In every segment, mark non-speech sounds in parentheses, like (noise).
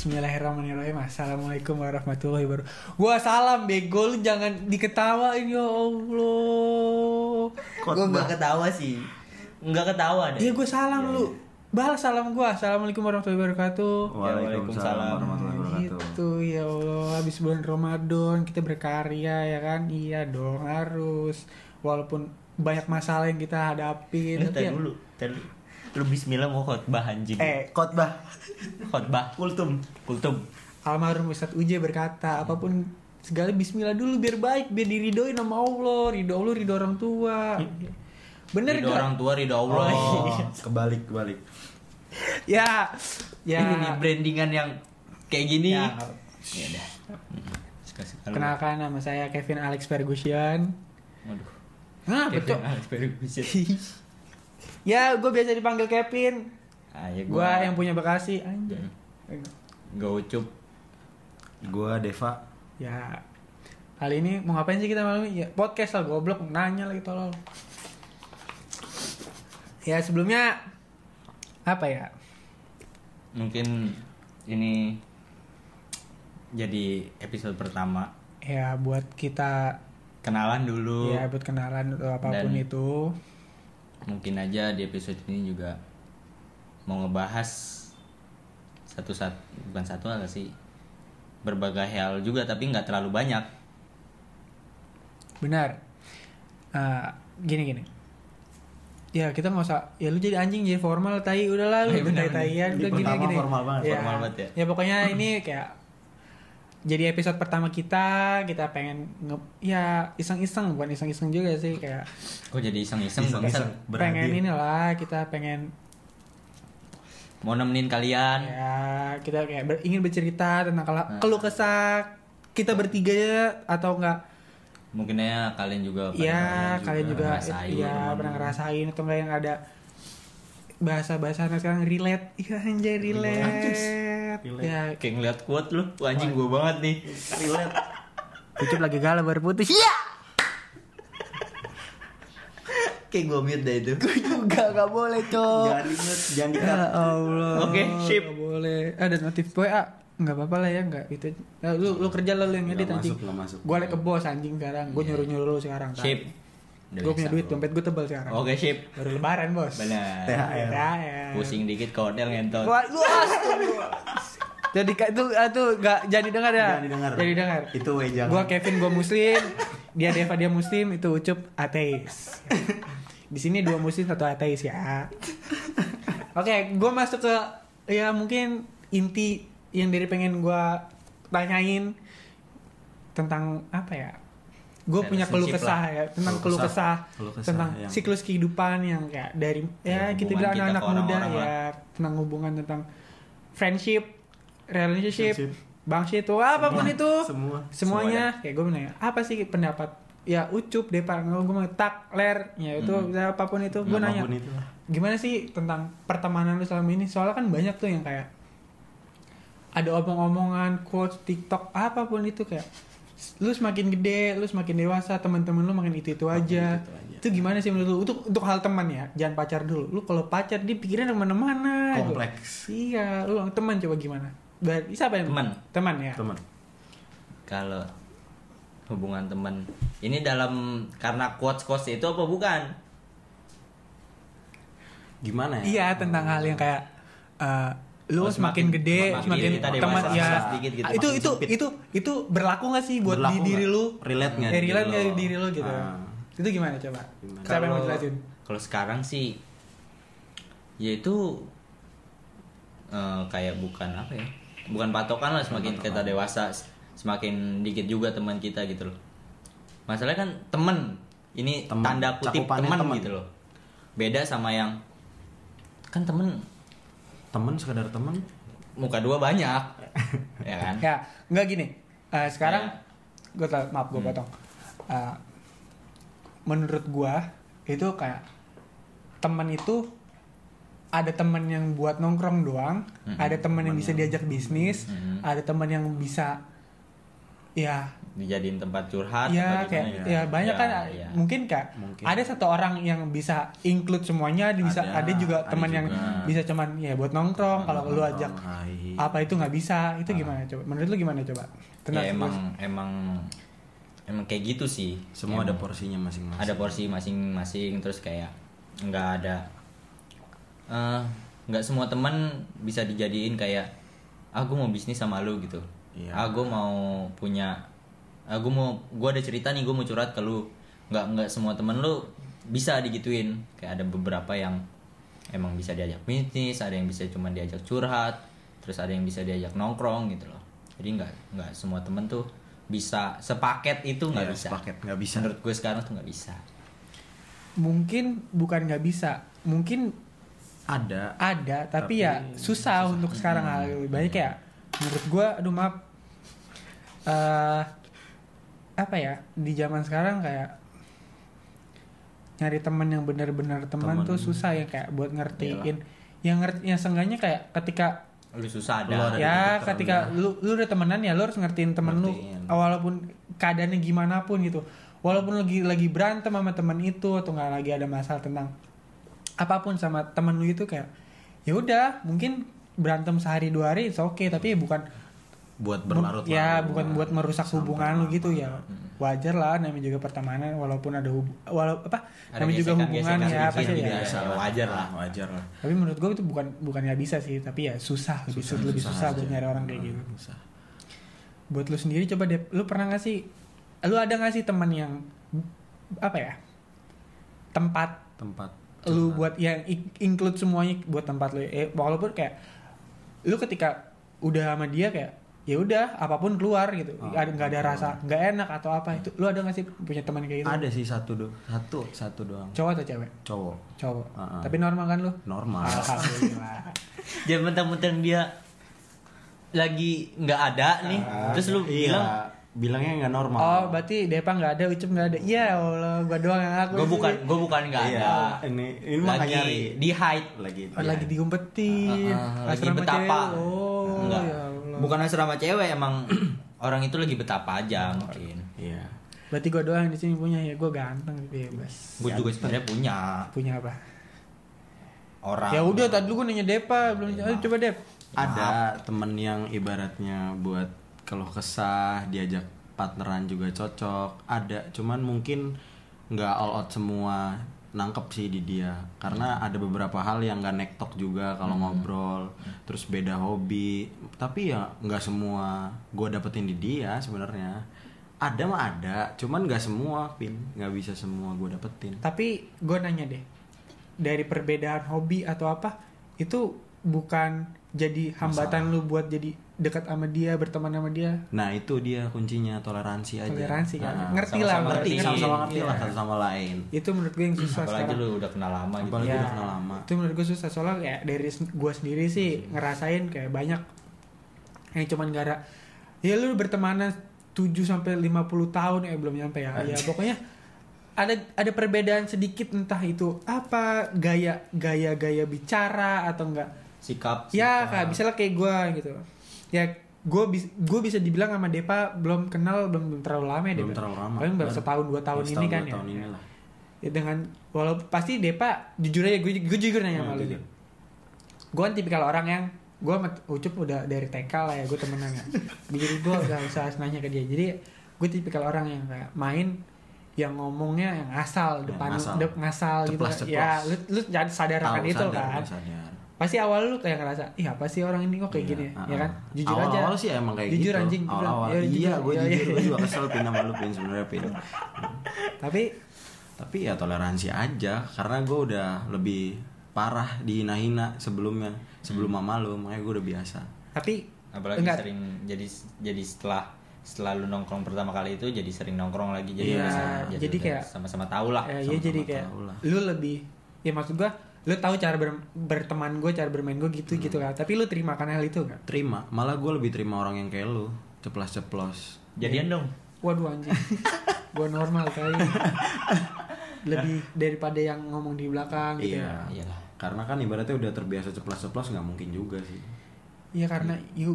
Bismillahirrahmanirrahim. Assalamualaikum warahmatullahi wabarakatuh. Gua salam bego. Lu jangan diketawain ya Allah. Gue nggak ketawa sih. Nggak ketawa deh. Iya gue salam Iya, lu. iya. Balas salam gua. Assalamualaikum warahmatullahi wabarakatuh. Waalaikumsalam warahmatullahi wabarakatuh. Gitu ya Allah. Habis bulan Ramadan kita berkarya ya kan? Iya dong. Harus. Walaupun banyak masalah yang kita hadapin Ini ya- dulu. Tadi dulu. Lu bismillah mau khotbah anjing. Eh Khotbah. khotbah. Kultum. Kultum. Almarhum Ustadz Uje berkata, apa pun segala bismillah dulu biar baik, biar diridoin sama Allah, ridho Allah, ridho orang tua. Bener Ridho gak? orang tua, ridho Allah. Oh, kebalik kebalik. Ya, ya. Ini nih brandingan yang kayak gini. Ya, Ya udah. Hmm. Kenalkan nama saya Kevin Alex Ferguson. Waduh. Hah, Kevin betul. Alex Ferguson. (laughs) ya, gue biasa dipanggil Kevin. Ah, ya Gue yang punya Bekasi. Anjay. Gak ucup. Gua Deva. Ya, kali ini mau ngapain sih kita malam ini? Ya, podcast lah, goblok. Nanya lagi tolol. Ya, sebelumnya apa ya? Mungkin ini jadi episode pertama. Ya, buat kita Kenalan dulu. ya buat kenalan atau apa pun Dan- itu. Mungkin aja di episode ini juga mau ngebahas satu satu bukan satu hal sih berbagai hal juga tapi nggak terlalu banyak. Benar. Ah, gini gini. Ya kita nggak usah. Ya lu jadi anjing jadi formal tai udahlah lu (laughs) benar, tai taian Di udah gini gini. formal banget, ya, formal banget ya. Ya pokoknya ini kayak jadi episode pertama kita kita pengen nge ya iseng-iseng bukan iseng-iseng juga sih kayak Kok jadi iseng-iseng? Berhadiah. pengen inilah kita pengen Mau nemenin kalian. ya kita kayak ber- ingin bercerita tentang kalau Nah. keluh kesah kita bertiga ya atau enggak Mungkin aja kalian juga Iya, kalian juga ngerasain. iya pernah ngerasain atau enggak yang ada bahasa-bahasa sekarang relate. Iya anjay relate. Relate. Ya, Kayak ngeliat quote lu, Wah, anjing gua banget nih. Relate. Ucup lagi galau baru putus. Iya. Kayak gua mute dah itu. juga gak boleh, Cok. Jangan inget, jangan Ya. Allah. Oke, sip. Gak boleh. Ada notif WA. Enggak apa-apa lah ya, enggak itu. Lu lu kerja lah lu yang Nggak edit anjing. masuk, nggak masuk. Ke bos anjing sekarang. Gua nyuruh-nyuruh lu sekarang. kan. Sip. Gua punya duit, dompet gua tebal sekarang. Oke, sip. Baru lebaran, Bos. Benar. THR. THR. Pusing dikit kodel ngentot. Wah, astagfirullah. Jadi itu itu gak jadi dengar ya? Jangan didengar. Jadi dengar. Itu we jangan. Gua Kevin gua muslim, dia Deva dia muslim, itu Ucup ateis. Di sini dua muslim satu ateis ya. Oke, gua masuk ke ya mungkin inti yang dari pengen gua tanyain tentang apa ya? Gue punya keluh kesah lah. ya tentang Keluh kesah, kesah. Keluh kesah tentang yang- siklus kehidupan yang kayak dari ya, Ya, kita bilang anak-anak muda orang-orang ya tentang hubungan tentang friendship, relationship, bangship itu apa pun Semua. itu. Semua. semuanya. Kayak gue nanya apa sih pendapat? Ya ucup deh pak. Gue mau tak ler. Ya itu Hmm. apa pun itu gue nanya. itu gimana sih tentang pertemanan lu selama ini? Soalnya kan banyak tuh yang kayak ada omong-omongan quotes TikTok apa pun itu kayak lu semakin gede lu semakin dewasa teman-teman lu makin itu itu aja itu aja. itu gimana sih menurut lu untuk untuk hal teman ya jangan pacar dulu lu kalau pacar dia pikiran ke mana-mana gitu. Kompleks. iya lu teman coba gimana Berarti siapa yang Teman. teman ya Teman. Kalau hubungan teman ini dalam karena quotes quotes itu apa bukan? Gimana ya? Iya tentang hal yang kayak eh, lu Oh, semakin, semakin- gede, semakin semakin kita dewasa, teman ya. sedikit gitu, itu itu sempit. itu itu berlaku gak sih buat Berlaku di diri nggak? lu? Relate nggak Eh, relate diri nggak di diri lu gitu. Ah. Itu gimana coba? Gimana? Siapa yang mau Kalau- jelasin? Kalau sekarang sih ya itu eh, kayak bukan apa ya? Bukan patokan lah semakin Bukan kita patokan. dewasa semakin dikit juga teman kita gitu loh. Masalahnya kan temen ini Temen, tanda kutip teman gitu loh. Beda sama yang kan temen Teman sekedar teman. muka dua banyak (laughs) ya kan? Ya, nggak gini. Eh, sekarang Ya. gue tau, maaf gue Hmm. potong. Eh, menurut gua itu kayak teman itu ada teman yang buat nongkrong doang, Mm-mm. ada teman yang bisa yang- diajak bisnis, Mm-mm. ada teman yang bisa ya dijadiin tempat curhat ya apa kayak ya? banyak kan ya. mungkin kak Mungkin. ada satu orang yang bisa include semuanya ada bisa Ada, ada juga ada teman yang bisa cuman ya buat nongkrong kalau lu ajak hai. apa itu nggak bisa itu gimana coba? Menurut lu gimana coba? Tentang ya emang sebuah- emang emang kayak gitu sih. Semua ada Emang porsinya masing-masing. ada porsi masing-masing terus kayak nggak ada eh, nggak semua teman bisa dijadiin kayak aku mau bisnis sama lu gitu Iya. aku mau punya aku mau gua ada cerita nih gue mau curhat ke lu. Nggak nggak semua temen lu bisa digituin. Kayak ada beberapa yang emang bisa diajak bisnis ada yang bisa cuma diajak curhat terus ada yang bisa diajak nongkrong gitu loh. Jadi nggak nggak semua temen tuh bisa sepaket itu nggak Iya, bisa. sepaket, nggak bisa. menurut gue sekarang tuh nggak bisa. Mungkin bukan nggak bisa mungkin ada. Ada tapi, Tapi ya susah, untuk sekarang lebih banyak ya menurut gua aduh maaf. Eh apa ya di zaman sekarang kayak nyari teman yang benar-benar teman Temen. tuh susah ya kayak buat ngertiin. Yang ngerti yang seenggaknya kayak ketika lu susah Lu ada. Ada di ya ketika lu lu udah temenan ya lu harus ngertiin temen lu. Ngertiin. walaupun keadaannya gimana pun gitu. Walaupun lagi lagi berantem sama temen itu atau nggak lagi ada masalah tentang apa pun sama temen lu itu kayak ya udah mungkin berantem sehari dua hari oke okay, tapi bukan buat bu- berlarut ya bukan buat merusak hubungan lu gitu ya Hmm. wajar lah namanya juga pertemanan walaupun ada hub walau apa Ada namanya juga hubungan ya sedikit pasti gitu ya biasa. wajar lah. wajar lah tapi menurut gue itu bukan bukan nggak bisa sih tapi ya susah lebih susah, lebih susah buat aja. nyari orang kayak Hmm, gitu susah. buat lu sendiri coba deh lu pernah gak sih lu ada gak sih teman yang apa ya tempat tempat lu buat yang include semuanya buat tempat lu eh, walaupun kayak lu ketika udah sama dia kayak ya udah apa pun keluar gitu. Oh, ada nggak ada keluar. rasa nggak enak atau apa. Itu lu ada gak sih punya teman kayak gitu? Ada sih satu do satu satu doang. Cowok atau cewek? Cowok. Cowok. Ah, ah. tapi normal kan lu? Normal. Alhamdulillah. (laughs) Jangan mentang-mentang dia lagi nggak ada nih. Terus lu iya, bilang bilangnya nggak normal. Oh berarti Depa nggak ada Ucup nggak ada. Ya Allah gua doang yang aku gue di bukan gue bukan nggak Iya, ada. ini ini nggak lagi nyari. di hide. Lagi Oh, lagi diumpetin. Ah, ah, lagi Asrama betapa. cewek. oh Enggak. ya Allah. Bukan asrama cewek emang (clears throat) orang itu lagi betapa aja mungkin. Iya. Berarti gua doang di sini punya ya gua ganteng bebas gue juga sebenarnya punya. Punya apa? Orang. Ya udah tadi lu gua nanya Depa belum Ayo, coba Dep. Ada temen yang ibaratnya buat kalau kesah diajak partneran juga cocok ada. Cuman mungkin nggak all out semua nangkep sih di dia. Karena ada beberapa hal yang nggak nektok juga kalau ngobrol. Terus beda hobi. Tapi ya nggak semua gue dapetin di dia sebenarnya. Ada mah ada cuman nggak semua pin nggak bisa semua gue dapetin. Tapi gua nanya deh dari perbedaan hobi atau apa itu bukan jadi hambatan lu buat jadi dekat sama dia berteman sama dia. Nah itu dia kuncinya toleransi aja. Toleransi kan? Ah, Ngerti lah, ngerti. sama-sama ngerti Iya. lah satu sama lain. Itu menurut gue yang susah apalagi sekarang. lu udah kenal lama gitu. Apalagi ya, udah kenal lama. itu menurut gue susah soalnya kayak dari gue sendiri sih ngerasain kayak banyak yang cuman gara ya lu bertemanan 7 sampai 50 tahun ya belum nyampe ya. Ya pokoknya ada ada perbedaan sedikit entah itu apa gaya gaya gaya bicara atau enggak. Sikap ya sikap. kayak misalnya kayak gue gitu ya gue bis, gue bisa dibilang sama Depa belum kenal belum, belum terlalu lama ya Belum Depa. terlalu lama. paling baru setahun dua tahun Ya, ini setahun, kan dua ya tahun ini lah. ya dengan walaupun pasti Depa jujur aja gue gue jujur nanya sama lu jujur. gue kan tipikal orang yang gue sama Ucup udah dari TK lah ya gue temenan ya jadi gue gak usah nanya ke dia jadi gue tipikal orang yang kayak main yang ngomongnya yang asal Yang depan ngasal. dep ngasal gitu Ceplas-ceplos. ya lu lu jangan sadar akan itu sadar, kan sadar. Pasti awal lu kayak ngerasa ih apa sih orang ini kok kayak Iya, gini ah, ya kan? Jujur awal, aja. awal sih emang kayak jujur gitu. anjing awal awal Ya, iya gue Iya, jujur iya. gue juga kesel pin sama lu pin sebenarnya pin tapi tapi ya toleransi aja karena gue udah lebih parah dihina-hina sebelumnya sebelum mama lu makanya gue udah biasa. Tapi apalagi enggak. sering jadi jadi setelah setelah lu nongkrong pertama kali itu jadi sering nongkrong lagi jadi Iya, bisa jadi udah kayak- sama-sama tahu lah ya, iya sama-sama jadi kayak tahu lah. lu lebih ya maksud gua lu tahu cara ber- berteman gue cara bermain gue gitu Hmm. gitu kan. Tapi lu terima kan hal itu nggak? Terima. Malah gue lebih terima orang yang kayak lu. Ceplos ceplos jadian dong. Waduh anjing. (laughs) Gua normal kali. (laughs) Lebih daripada yang ngomong di belakang gitu iya. iyalah. Karena kan ibaratnya udah terbiasa ceplos ceplos nggak mungkin juga sih. Iya karena gue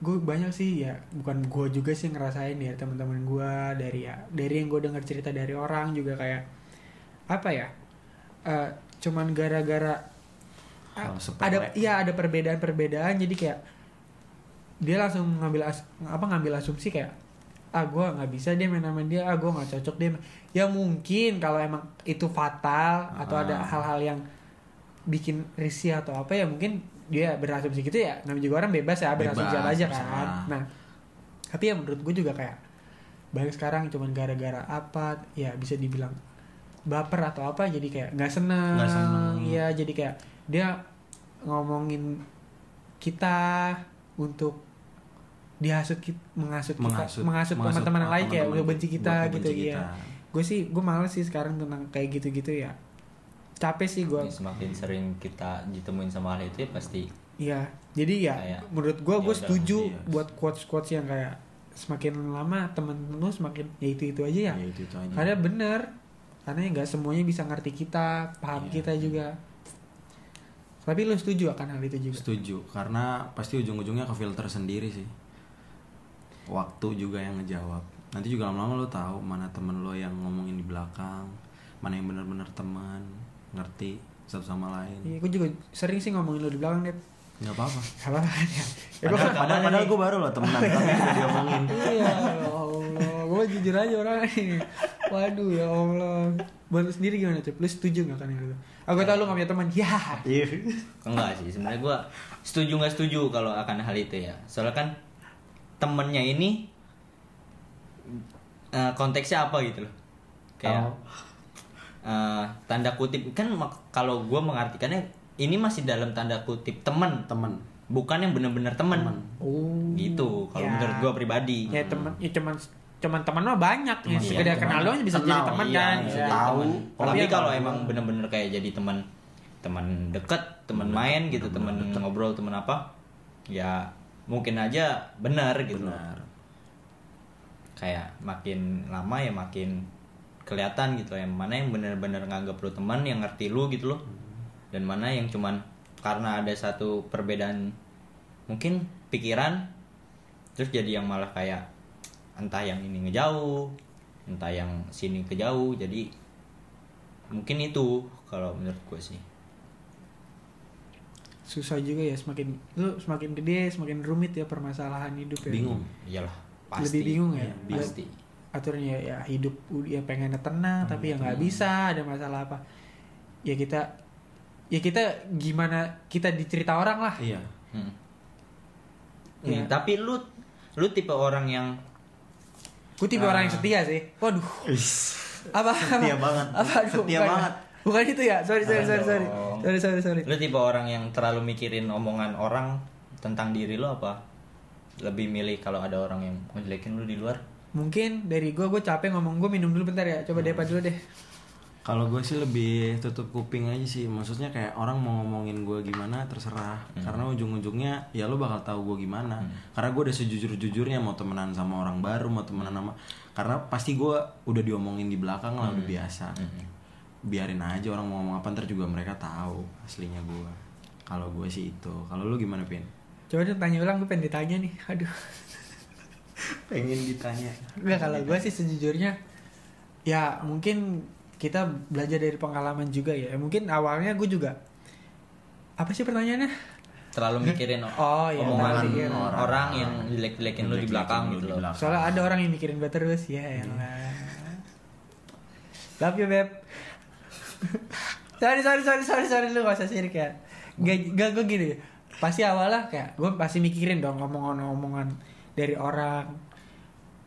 gue banyak sih ya bukan gue juga sih ngerasain ya teman-teman gue dari ya dari yang gue dengar cerita dari orang juga kayak apa ya eh, cuman gara-gara sepele. ada iya ada perbedaan-perbedaan. Jadi kayak dia langsung ngambil as, apa ngambil asumsi kayak ah gue nggak bisa dia main sama dia. Ah gue nggak cocok dia ya mungkin kalau emang itu fatal atau ada Ah. hal-hal yang bikin risih atau apa ya mungkin dia berasumsi gitu ya. Namanya juga orang bebas ya berasumsi Bebas, aja kan. nah tapi ya menurut gue juga kayak banyak sekarang cuman gara-gara apa ya bisa dibilang baper atau apa jadi kayak nggak seneng seneng. ya jadi kayak dia ngomongin kita untuk dihasut kita menghasut kita Menghasut- menghasut menghasut teman-teman yang lain kayak udah benci kita gitu benci ya kita. gue sih gue males sih sekarang tentang kayak gitu-gitu ya capek sih gue Ya, semakin sering kita ditemuin sama hal itu ya pasti Iya, jadi ya Kayak, menurut ya gue udah, setuju iya. buat quotes quotes yang kayak semakin lama temen lu semakin ya itu itu aja ya. Ya, itu itu aja. Karena bener, karena nggak semuanya bisa ngerti kita, paham Iya. kita juga. Tapi lu setuju akan hal itu juga? Setuju, karena pasti ujung-ujungnya ke filter sendiri sih. Waktu juga yang ngejawab. Nanti juga lama-lama lo tahu mana temen lo yang ngomongin di belakang, mana yang benar-benar teman, ngerti satu sama lain. Iya, gue juga sering sih ngomongin lu di belakang deh. Nggak apa-apa. Gak apa-apa kan ya. Ya, Padahal, kan- padahal, padahal gue baru loh temenan, tapi udah diomongin. Iya, ya. Gue jujur aja orang ini. Waduh, ya Allah. Buat lu sendiri gimana, Cep? Lu setuju gak kan itu? Aku tau lu gak punya teman. Ya. Iya. enggak sih sebenarnya gue setuju nggak setuju kalau akan hal itu ya soalnya kan temennya ini eh, konteksnya apa gitu loh kayak Oh. eh, tanda kutip kan kalau gue mengartikannya ini masih dalam tanda kutip temen Temen. bukan yang benar-benar temen Temen. Oh. gitu kalau Ya. menurut gue pribadi ya teman ya cuman cuman teman mah banyak ya Teman, sekedar iya, kenal doang bisa Kenal, jadi teman Iya, kan ya. jadi Tahu. teman. Tapi ya kalau emang bener-bener kayak jadi teman teman deket teman main gitu teman ngobrol teman apa ya mungkin aja benar gitu Benar. kayak makin lama ya makin kelihatan gitu yang mana yang bener-bener nganggap lu teman yang ngerti lu gitu loh dan mana yang cuman karena ada satu perbedaan mungkin pikiran terus jadi yang malah kayak entah yang ini ngejauh entah yang sini kejauh jadi mungkin itu kalau menurut gue sih susah juga ya semakin lu semakin gede semakin rumit ya permasalahan hidup ya Bingung. iyalah pasti lebih bingung ya Iya, bingung. pasti aturannya ya hidup ya pengennya tenang tapi ya nggak bisa ada masalah apa ya kita ya kita gimana kita dicerita orang lah Iya. Hmm. Iya. Hmm, tapi lu lu tipe orang yang gue tipe Ah. orang yang setia sih. Waduh. Apa? Setia banget. apa? Aduh, Setia bukan, banget. bukan itu ya? Sorry sorry sorry sorry. Sorry sorry sorry. Lu tipe orang yang terlalu mikirin omongan orang tentang diri lu apa? Lebih milih kalau ada orang yang ngejelekin lu di luar? Mungkin dari gue gue capek ngomong. Gue minum dulu bentar ya. Coba Hmm. Depa dulu deh Kalau gue sih lebih tutup kuping aja sih. Maksudnya kayak orang mau ngomongin gue gimana terserah. Karena ujung-ujungnya ya lo bakal tahu gue gimana. Karena gue udah sejujur-jujurnya mau temenan sama orang baru, mau temenan sama. Karena pasti gue udah diomongin di belakang lah udah biasa. Biarin aja orang mau ngomong apa ntar juga mereka tahu aslinya gue. Kalau gue sih itu. Kalau lu gimana pin? coba deh tanya ulang gue pengen ditanya nih aduh (laughs) Pengen ditanya. Enggak kalau gue sih sejujurnya ya mungkin kita belajar dari pengalaman juga ya. Mungkin awalnya gue juga apa sih pertanyaannya? Terlalu mikirin Oh, iya, omongan mikirin. orang, orang. yang jelek-jelekin lu di belakang gitu loh. belakang. soalnya ada orang yang mikirin gue terus ya elah. Love you beb. (laughs) Sorry sorry sorry sorry sorry lu gak usah sirik ya. Gak, gak gue gini. Pasti awalnya kayak gue pasti mikirin dong omongan-omongan dari orang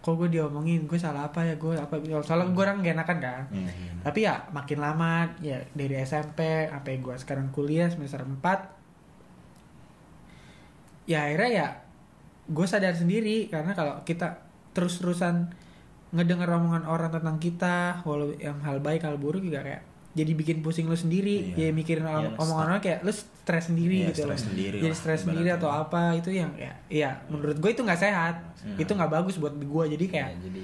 kok gue diomongin? Gue salah apa ya? Gue apa? Soalnya gue orang gak enakan kan? Hmm. tapi ya makin lama ya dari SMP sampai gue sekarang kuliah semester 4 ya akhirnya ya gue sadar sendiri. Karena kalau kita terus-terusan ngedenger omongan orang tentang kita walau yang hal baik hal buruk juga kayak jadi bikin pusing lu sendiri Iya. ya mikirin Iya, omongan orang kayak lu stres sendiri Iya, gitu stres loh. sendiri jadi stres sendiri atau apa itu yang ya ya menurut gue itu nggak sehat Hmm. itu nggak bagus buat gue jadi kayak Ya, jadi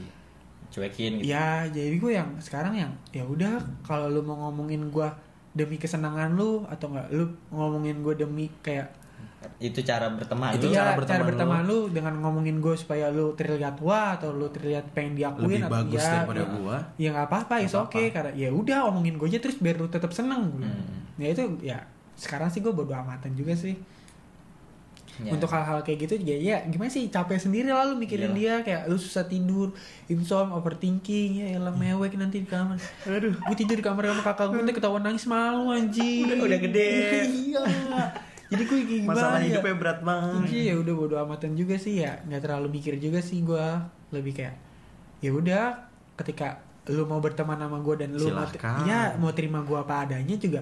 cuekin gitu Ya, jadi gue yang sekarang yang ya udah kalau lu mau ngomongin gue demi kesenangan lu atau enggak lu ngomongin gue demi kayak itu cara berteman Itu lu. Iya, cara cara berteman berteman, lu dengan ngomongin gue supaya lu terlihat wah atau lu terlihat pengen diakuin Lebih atau bagus ya, daripada ya, gua. Ya nggak apa-apa, is oke karena ya udah omongin gue aja terus biar lu tetap seneng gue. Hmm. Ya itu ya sekarang sih gue bodo amatan juga sih. Ya. Untuk hal-hal kayak gitu ya, ya gimana sih capek sendiri lah lu mikirin dia kayak lu susah tidur, insomnia, overthinking ya elah mewek nanti di kamar. Aduh, gue tidur di kamar sama kakak gue nanti ketahuan nangis malu anjing. Udah- udah gede. (laughs) iya. Jadi gue kayak gimana Masalah ya? hidupnya berat banget. Iya ya udah bodo amatan juga sih ya. Nggak terlalu mikir juga sih gua. Lebih kayak ya udah ketika lu mau berteman sama gua dan lu mau ya mau terima gua apa adanya juga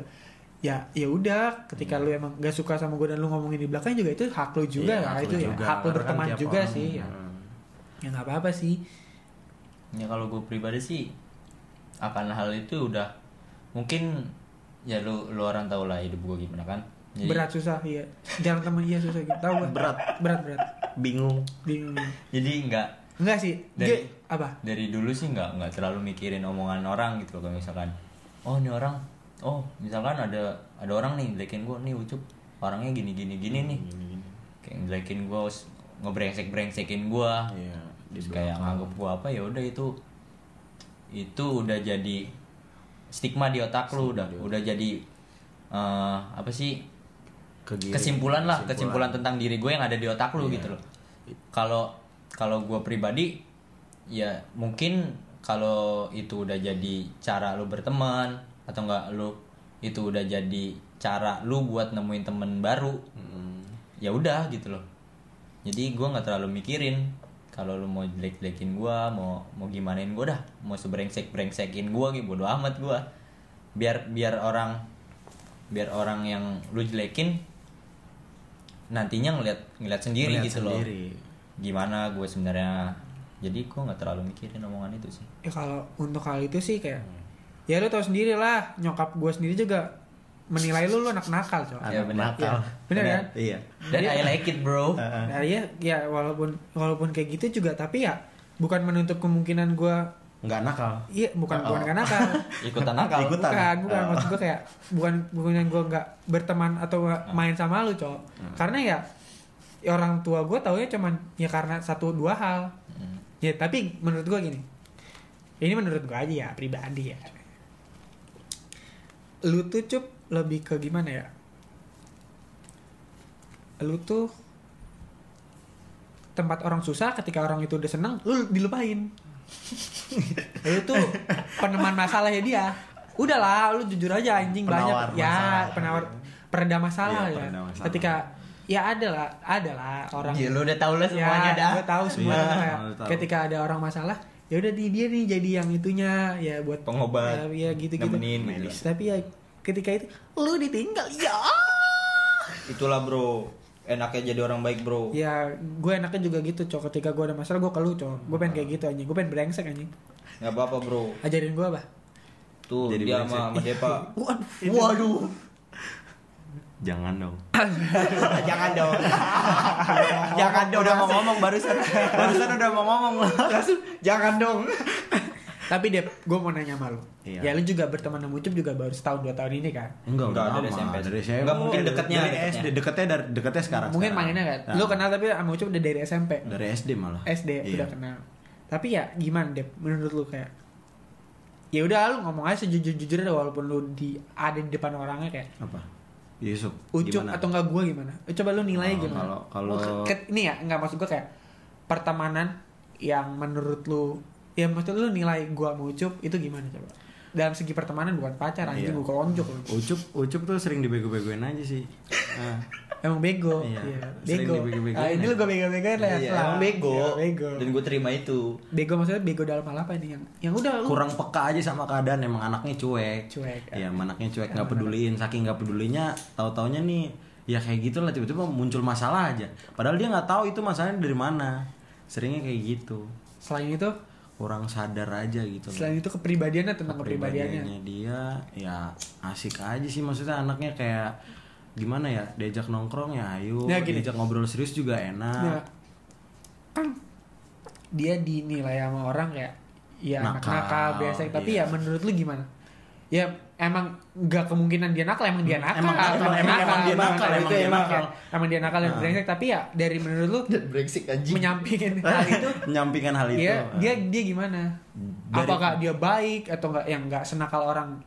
ya ya udah. Ketika lu emang gak suka sama gua dan lu ngomongin di belakang juga itu hak lu juga ya hak itu lu ya juga. hak lu kan berteman tiap juga orang- sih ya. Hmm. ya nggak apa apa sih. Ya kalau gue pribadi sih akan hal itu udah mungkin ya lu lu orang tau lah hidup gue gimana kan jadi berat susah iya. Jangan temen iya susah gitu. Tahu Berat. berat berat. Bingung. bingung jadi nggak enggak sih. Dari- Dia- apa? dari dulu sih nggak nggak terlalu mikirin omongan orang gitu loh kalau misalkan oh ini orang. Oh misalkan ada ada orang nih jelekin gue nih ucup orangnya gini gini gini nih. Kayak jelekin gue ngebrengsek brengsekin gue Iya. Terus kayak nganggep gue apa ya udah itu itu udah jadi stigma di otak lu udah udah jadi eh, apa sih Kegiring. kesimpulan lah kesimpulan tentang diri gue yang ada di otak lu Iya. gitu loh kalau kalau gue pribadi ya mungkin kalau itu udah jadi cara lu berteman atau enggak lu itu udah jadi cara lu buat nemuin temen baru Mm. ya udah gitu loh jadi gue nggak terlalu mikirin kalau lu mau jelek jelekin gue mau mau gimanain gue dah mau sebrengsek brengsekin gue gitu bodo amat gue biar biar orang biar orang yang lu jelekin nantinya ngeliat ngeliat sendiri Ngeliat gitu sendiri. loh gimana gue sebenarnya jadi gue nggak terlalu mikirin omongan itu sih ya kalau untuk hal itu sih kayak ya lu tau sendiri lah nyokap gue sendiri juga menilai lu lu anak nakal coy Ya, Anak benar. nakal. Iya, benar kan? Iya. dan Dia- I like it bro Nah, ya ya walaupun walaupun kayak gitu juga tapi ya bukan menutup kemungkinan gue Nggak nakal. iya bukan Oh. bukan karena nakal (laughs) ikutan nakal Ikutan. bukan bukan Oh. maksud gue kayak bukan bukan gue nggak berteman atau nggak main sama lu cowok karena ya ya orang tua gue taunya cuman ya karena satu dua hal Hmm. ya tapi menurut gue gini ini menurut gue aja ya pribadi ya lu tuh cup lebih ke gimana ya lu tuh tempat orang susah ketika orang itu udah senang lu dilupain (laughs) lu tuh peneman masalahnya dia udahlah lu jujur aja anjing Penawar banyak ya masalah. penawar pereda masalah Iya, ya pereda masalah. ketika ya ada lah ada lah orang Gila, lu udah tau lah semuanya ya, dah gue tahu semua tahu. ketika ada orang masalah ya udah di dia nih jadi yang itunya ya buat Pengobat. ya, ya gitu gitu Nemenin gitu. tapi ya ketika itu lu ditinggal ya itulah bro enaknya jadi orang baik bro. Ya gue enaknya juga gitu cok. Ketika gue ada masalah gue keluh cok. Gue pengen kayak gitu anjing. Gue pengen brengsek anjing. Nggak apa apa bro. Ajarin gue apa? Tuh Jadi dia brengsek. sama sama Depa (laughs) waduh. Waduh. Jangan dong. (laughs) jangan dong. (laughs) Jangan dong udah mau ngomong barusan. barusan udah mau ngomong. jangan dong tapi Dep gue mau nanya sama lu Iya. ya lu juga berteman sama Ucup juga baru setahun dua tahun ini kan Enggak, Enggak, dari. SMP. Dari SMP. Enggak, mungkin deketnya, Dari deketnya. SD, deketnya dari deketnya sekarang. mungkin sekarang. mainnya kan Nah, lu kenal tapi sama Ucup udah dari SMP dari SD malah. SD Iya. udah kenal tapi ya gimana Dep menurut lu kayak ya udah lu ngomong aja sejujur jujurnya walaupun lu di ada di depan orangnya kayak Apa? Yusuf. ucup gimana? atau enggak gue gimana Eh, coba lu nilai Oh, gimana kalau- kalau- ini ya enggak maksud gue kayak pertemanan yang menurut lu ya maksud lu nilai gua sama ucup itu gimana coba dalam segi pertemanan bukan pacar anjing Iya. lu. Ucup, Ucup tuh sering dibego-begoin aja sih. Nah, (laughs) emang bego Iya. iya. Sering bego dibego-begoin ah, ini lu gue bego-begoin lah ya Iya, emang bego. Iya, bego dan gue terima itu bego maksudnya bego dalam hal apa ini yang yang udah lu kurang peka aja sama keadaan emang anaknya cuek. cuek Iya, anaknya cuek nggak peduliin, saking nggak pedulinya, tahu-taunya nih ya kayak gitu lah tiba-tiba muncul masalah aja. Padahal dia nggak tahu itu masalahnya dari mana. Seringnya kayak gitu. selain itu Kurang sadar aja gitu. loh. selain itu kepribadiannya tentang kepribadiannya kepribadiannya dia ya asik aja sih maksudnya anaknya kayak gimana ya diajak nongkrong ya ayo Ya, gini. diajak ngobrol serius juga enak Nah, kan dia dinilai sama orang kayak ya anak Nakal, nakal biasa tapi iya. ya menurut lu gimana ya emang nggak kemungkinan dia nakal emang dia nakal Emang nakal, emang- emang dia nakal, emang dia nakal. emang dia nakal dan Nah. brengsek tapi ya dari menurut lu (laughs) brengsek anjing. menyampingkan hal (laughs) itu menyampingkan hal itu dia ah. dia dia gimana Dari- apakah dia baik atau enggak yang nggak senakal orang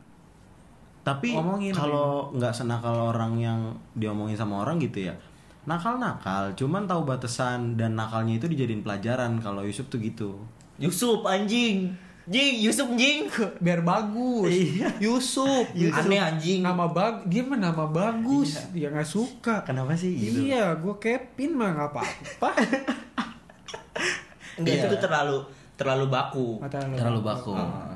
tapi ngomongin kalau nggak senakal orang yang diomongin sama orang gitu ya nakal nakal cuman tahu batasan dan nakalnya itu dijadiin pelajaran kalau Yusuf tuh gitu Yusuf anjing. Jing, Yusuf jing. biar bagus Iya. Yusuf, Aneh anjing. nama bag dia mah nama bagus dia nggak suka kenapa sih gitu iya gue Kevin mah nggak apa-apa Enggak Iya. itu tuh terlalu terlalu baku. Kata lu. terlalu baku Ah.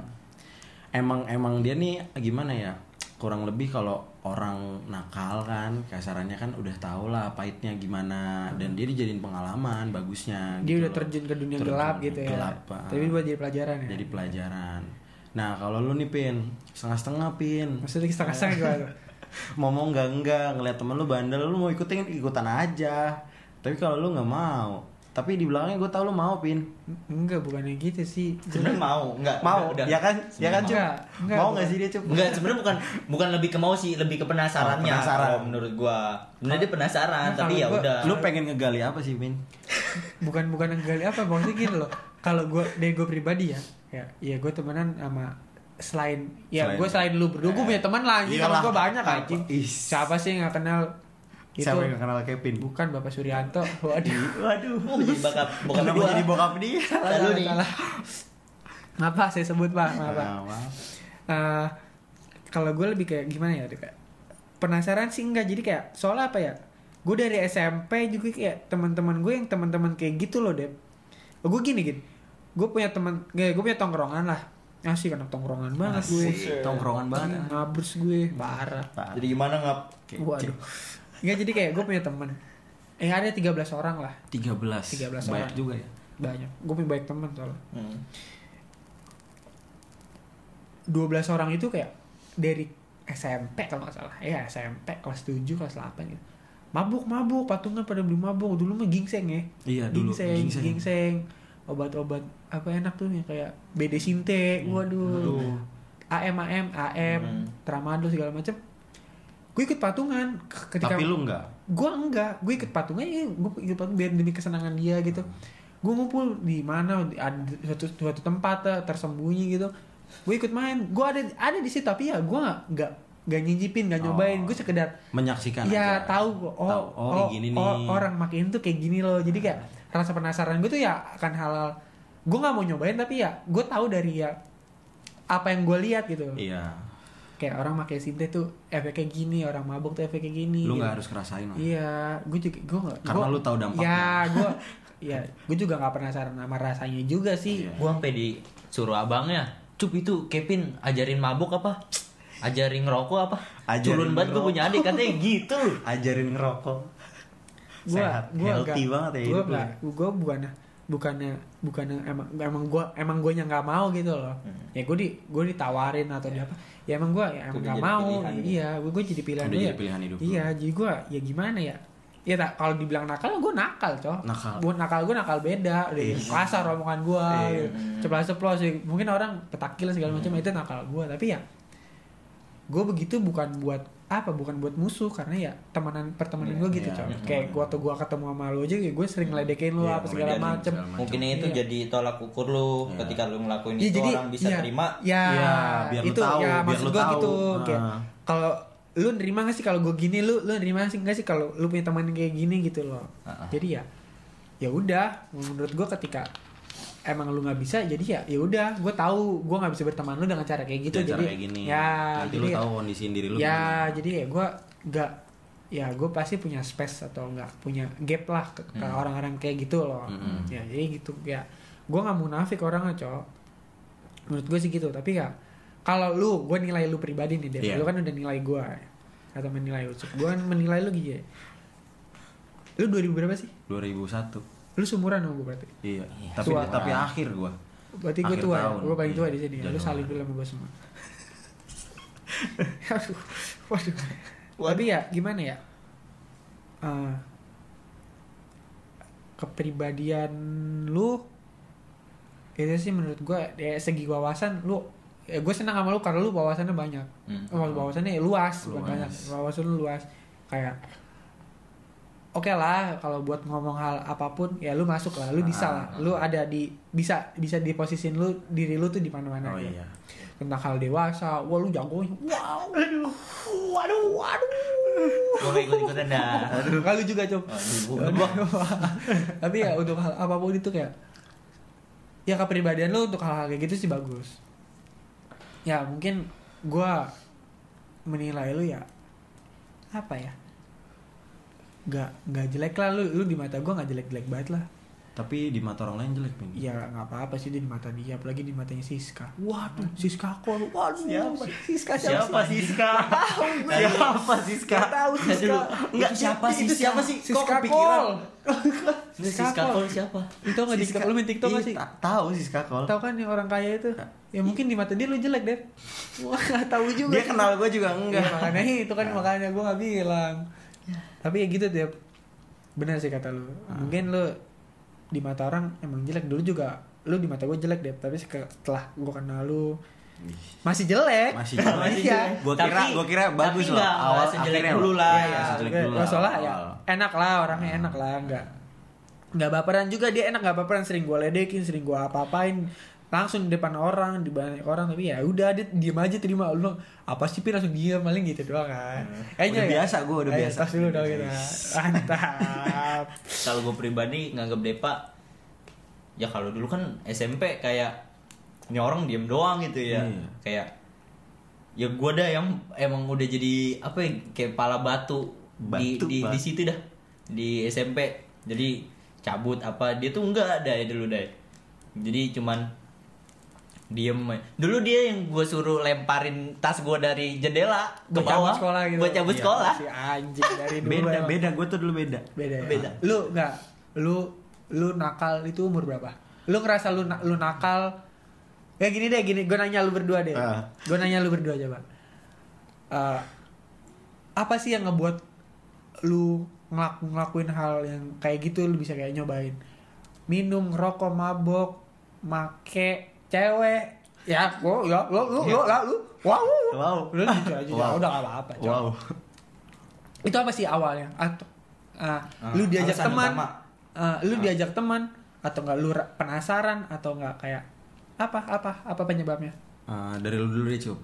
emang emang dia nih gimana ya kurang lebih kalau orang nakal kan kasarannya kan udah tau lah pahitnya gimana. Dan dia dijadiin pengalaman bagusnya dia gitu udah loh. terjun ke dunia Terjun gelap gitu ya. gelap, ah. tapi buat jadi pelajaran ya? Jadi pelajaran. Nah kalau lu nih pin setengah-setengah pin. Maksudnya setengah-setengah gimana? (laughs) Ngomong enggak enggak. Ngeliat temen lu bandel lu mau ikutin ikutan aja. Tapi kalau lu nggak mau tapi di belakangnya gue tau lu mau pin enggak bukannya gitu sih Sebenarnya mau, enggak. mau udah, ya kan ya kan Cup? Enggak, enggak, mau bukan. nggak sih dia cup Enggak, sebenarnya bukan bukan lebih ke mau sih, lebih ke penasarannya. Oh, penasaran. kalau menurut gua. Sebenarnya dia penasaran, Nah, tapi kalau ya gua- udah. lu pengen ngegali apa sih pin (laughs) bukan bukan yang gali apa maksudnya gini loh kalau gue dari gue pribadi ya ya ya gue temenan sama selain ya gue selain lu berdua gue punya teman teman Iyalah. gue banyak anjing Ih. siapa sih yang gak kenal siapa yang nggak kenal Kevin? Bukan bapak Suryanto. (laughs) Waduh. Waduh. Oh, jadi bakap bokap kenapa jadi bokap dia? Salah Lalu salah, nih. salah. apa saya sebut pak. Maaf pak. Nah, maaf. Eh, kalau gue lebih kayak gimana ya kayak penasaran sih enggak. Jadi kayak soalnya apa ya? Gue dari SMP juga kayak teman-teman gue yang teman-teman kayak gitu loh deh gue gini gini gue punya teman gue gue punya tongkrongan lah. Asik anak tongkrongan banget gue. Asik, tongkrongan banget. Ngabers gue. Parah. Pak. Jadi gimana ngap? Waduh Enggak jadi kayak gue punya teman eh ada 13 orang lah. 13 13 banyak orang. juga ya? Banyak. Gue punya banyak teman soalnya. Hmm. 12 orang itu kayak dari SMP kalau nggak salah. Ya SMP kelas 7 kelas 8 gitu. Mabuk mabuk. Patungan pada beli mabuk. Dulu mah gingseng ya. Iya, dulu. Gingseng gingseng. gingseng. Obat-obat apa enak tuh yang kayak BD Sinte. Waduh. Aduh. AM AM AM Hmm. tramadol segala macam gue ikut patungan. Ketika tapi lu enggak? Gue enggak. Gue ikut patungan ya gue ikut patungan biar demi kesenangan dia gitu. Gue ngumpul di mana di- ada suatu suatu tempat eh, tersembunyi gitu. Gue ikut main. Gue ada ada di situ tapi ya gue nggak nggak nyicipin nggak nyobain. Oh. gue sekedar menyaksikan ya aja. tahu oh Tahu, oh, oh, gini oh, nih. orang makin tuh kayak gini loh. Jadi kayak rasa penasaran gue tuh ya akan halal gue nggak mau nyobain tapi ya gue tahu dari ya apa yang gue lihat gitu. Iya kayak orang pakai sinte tuh efeknya gini orang mabuk tuh efeknya gini lu gitu. nggak harus ngerasain lah Iya, gue juga gue gak, Karena gua- lu tahu dampaknya. Ya, gue (laughs) ya gue juga nggak penasaran sama rasanya juga sih. Iya. Gua sampai disuruh abangnya, "Cup itu Kevin ajarin mabuk apa? Ajarin ngerokok apa?" Ajarin Culun banget gua ngerokok. punya adik katanya gitu. ajarin ngerokok Gue Sehat, healthy banget ya Gue nggak, gue bukannya bukannya bukannya emang emang gue emang gue nggak mau gitu loh. Hmm. Ya gue di gue ditawarin atau di apa? Ya emang gue ya emang nggak mau. gitu. Iya, gue gue jadi pilihan Udah gue jadi ya. pilihan hidup lu. Iya, jadi gue ya gimana ya? Ya tak kalau dibilang nakal gue nakal coy. Nakal. Buat nakal gue nakal beda. Udah Iya. kasar omongan gue. Iya. Ceplas ceplos mungkin orang petakil segala macam itu nakal gue tapi ya gue begitu bukan buat apa bukan buat musuh karena ya temenan pertemanan Iya, gue gitu iya, coy betul. kayak gua tuh gue ketemu sama lo aja gue sering ledekin lo Iya, apa segala macem segala macem. Mungkin itu Iya. jadi tolak ukur lu Iya. ketika lu ngelakuin Ya, itu jadi orang bisa ya, terima. ya, Iya, biar lu itu tahu, ya biar maksud lu gue tahu. gitu kayak Ah. kalau lu nerima gak sih kalau gue gini lu lu nerima sih gak sih kalau lu punya teman kayak gini gitu loh Ah, ah. jadi ya ya udah menurut gue ketika emang lu nggak bisa jadi ya ya udah gue tahu gue nggak bisa berteman lu dengan cara kayak gitu Dengan cara jadi kayak gini ya nanti jadi lu ya- tahu kondisi diri lu ya gimana. jadi ya gue nggak ya gue pasti punya space atau nggak punya gap lah ke, ke Hmm. orang-orang kayak gitu loh Mm-mm. ya jadi gitu ya gue nggak munafik orangnya cowok menurut gue sih gitu tapi ya kalau lu gue nilai lu pribadi nih Dev. Iya. lu kan udah nilai gue atau menilai lu gue menilai lu gitu ya lu 2000 berapa sih 2001 lu seumuran sama gue berarti iya Iya. tapi Tua. tapi akhir gua berarti gue tua ya tahun. gue paling tua Iya. di sini Januari. lu saling dulu sama gue semua (laughs) aduh waduh tapi ya gimana ya Eh, kepribadian lu itu sih menurut gue ya segi wawasan lu ya gue senang sama lu karena lu wawasannya banyak Hmm. oh, wawasannya luas, bukan Luas. banyak wawasan lu luas kayak oke lah kalau buat ngomong hal apa pun ya lu masuk lah lu bisa lah. lu ada di bisa bisa di posisiin lu diri lu tuh di mana-mana oh gitu. iya. Tentang hal dewasa wah lu jago wow aduh waduh waduh. Gue gak ikut-ikutan dah. (laughs) kalau juga coba Aduh, (laughs) tapi ya untuk hal apa pun itu kayak ya kepribadian lu untuk hal-hal kayak gitu sih bagus. Ya mungkin gua menilai lu ya apa ya nggak nggak jelek lah lu lu di mata gua nggak jelek jelek banget lah tapi di mata orang lain jelek Min. ya nggak apa apa sih di mata dia apalagi di matanya Siska waduh Siska kol waduh Siapa? Siska siapa, Siapa? Siska siapa Siska Nggak tahu Siska Enggak, siapa sih? Siapa sih? Kok Siska kepikiran? kol Siska Kol siapa? itu nggak di TikTok lu main TikTok nggak sih Ih, ta- Tahu Siska Kol. Tahu kan yang orang kaya itu? Ya mungkin di mata dia lu jelek deh. (laughs) Wah nggak tahu juga. Dia kenal gue juga Iya, enggak. makanya itu kan makanya gue nggak bilang. Tapi ya gitu deh. Benar sih kata lu. Mungkin lu di mata orang emang jelek dulu juga. Lu di mata gue jelek deh. Tapi setelah gue kenal lu masih jelek. Masih (laughs) jelek. Masih Iya. Gua kira Tapi- gua kira bagus tapi loh. sejelek akhirnya dulu lah, ya. sejelek Oke, dulu masalah ya awal. enak lah orangnya enak lah nggak nggak baperan juga dia enak nggak baperan sering gue ledekin sering gue apa-apain langsung di depan orang di banyak orang tapi ya udah dia diem aja terima lu apa sih Pi langsung diem paling gitu doang kan Kayaknya Udah ya. biasa, gua udah Ayo, biasa. tas dulu dong kita mantap (laughs) Kalau gue pribadi nganggap Depa ya kalau dulu kan SMP kayak ini orang diem doang gitu ya. Iya. Kayak ya gue dah yang emang udah jadi apa ya kayak pala batu, di Batu, di, Pak. di situ dah di SMP. Jadi cabut apa dia tuh enggak ada ya dulu deh. Jadi cuman diem dulu dia yang gue suruh lemparin tas gue dari jendela ke Buat cabut bawah sekolah gitu buat cabut Iya, sekolah si anjing dari dulu Beda, emang. beda. Gue tuh dulu beda. beda ya? Beda. lu nggak lu lu nakal itu umur berapa lu ngerasa lu lu nakal ya gini deh gini gue nanya lu berdua deh Ah. gue nanya lu berdua coba Eh, apa sih yang ngebuat lu ngelak ngelakuin hal yang kayak gitu lu bisa kayak nyobain minum rokok mabok make cewek ya gua ya lu lu lu lah lu wow Wow. lu gitu aja ya Wow. udah gak apa-apa. Wow. itu apa sih awalnya atau ah, Ah, lu diajak teman ah, lu Ah. diajak teman atau enggak lu ra- penasaran atau enggak kayak apa apa apa penyebabnya Eh, dari lu dulu deh, Cup.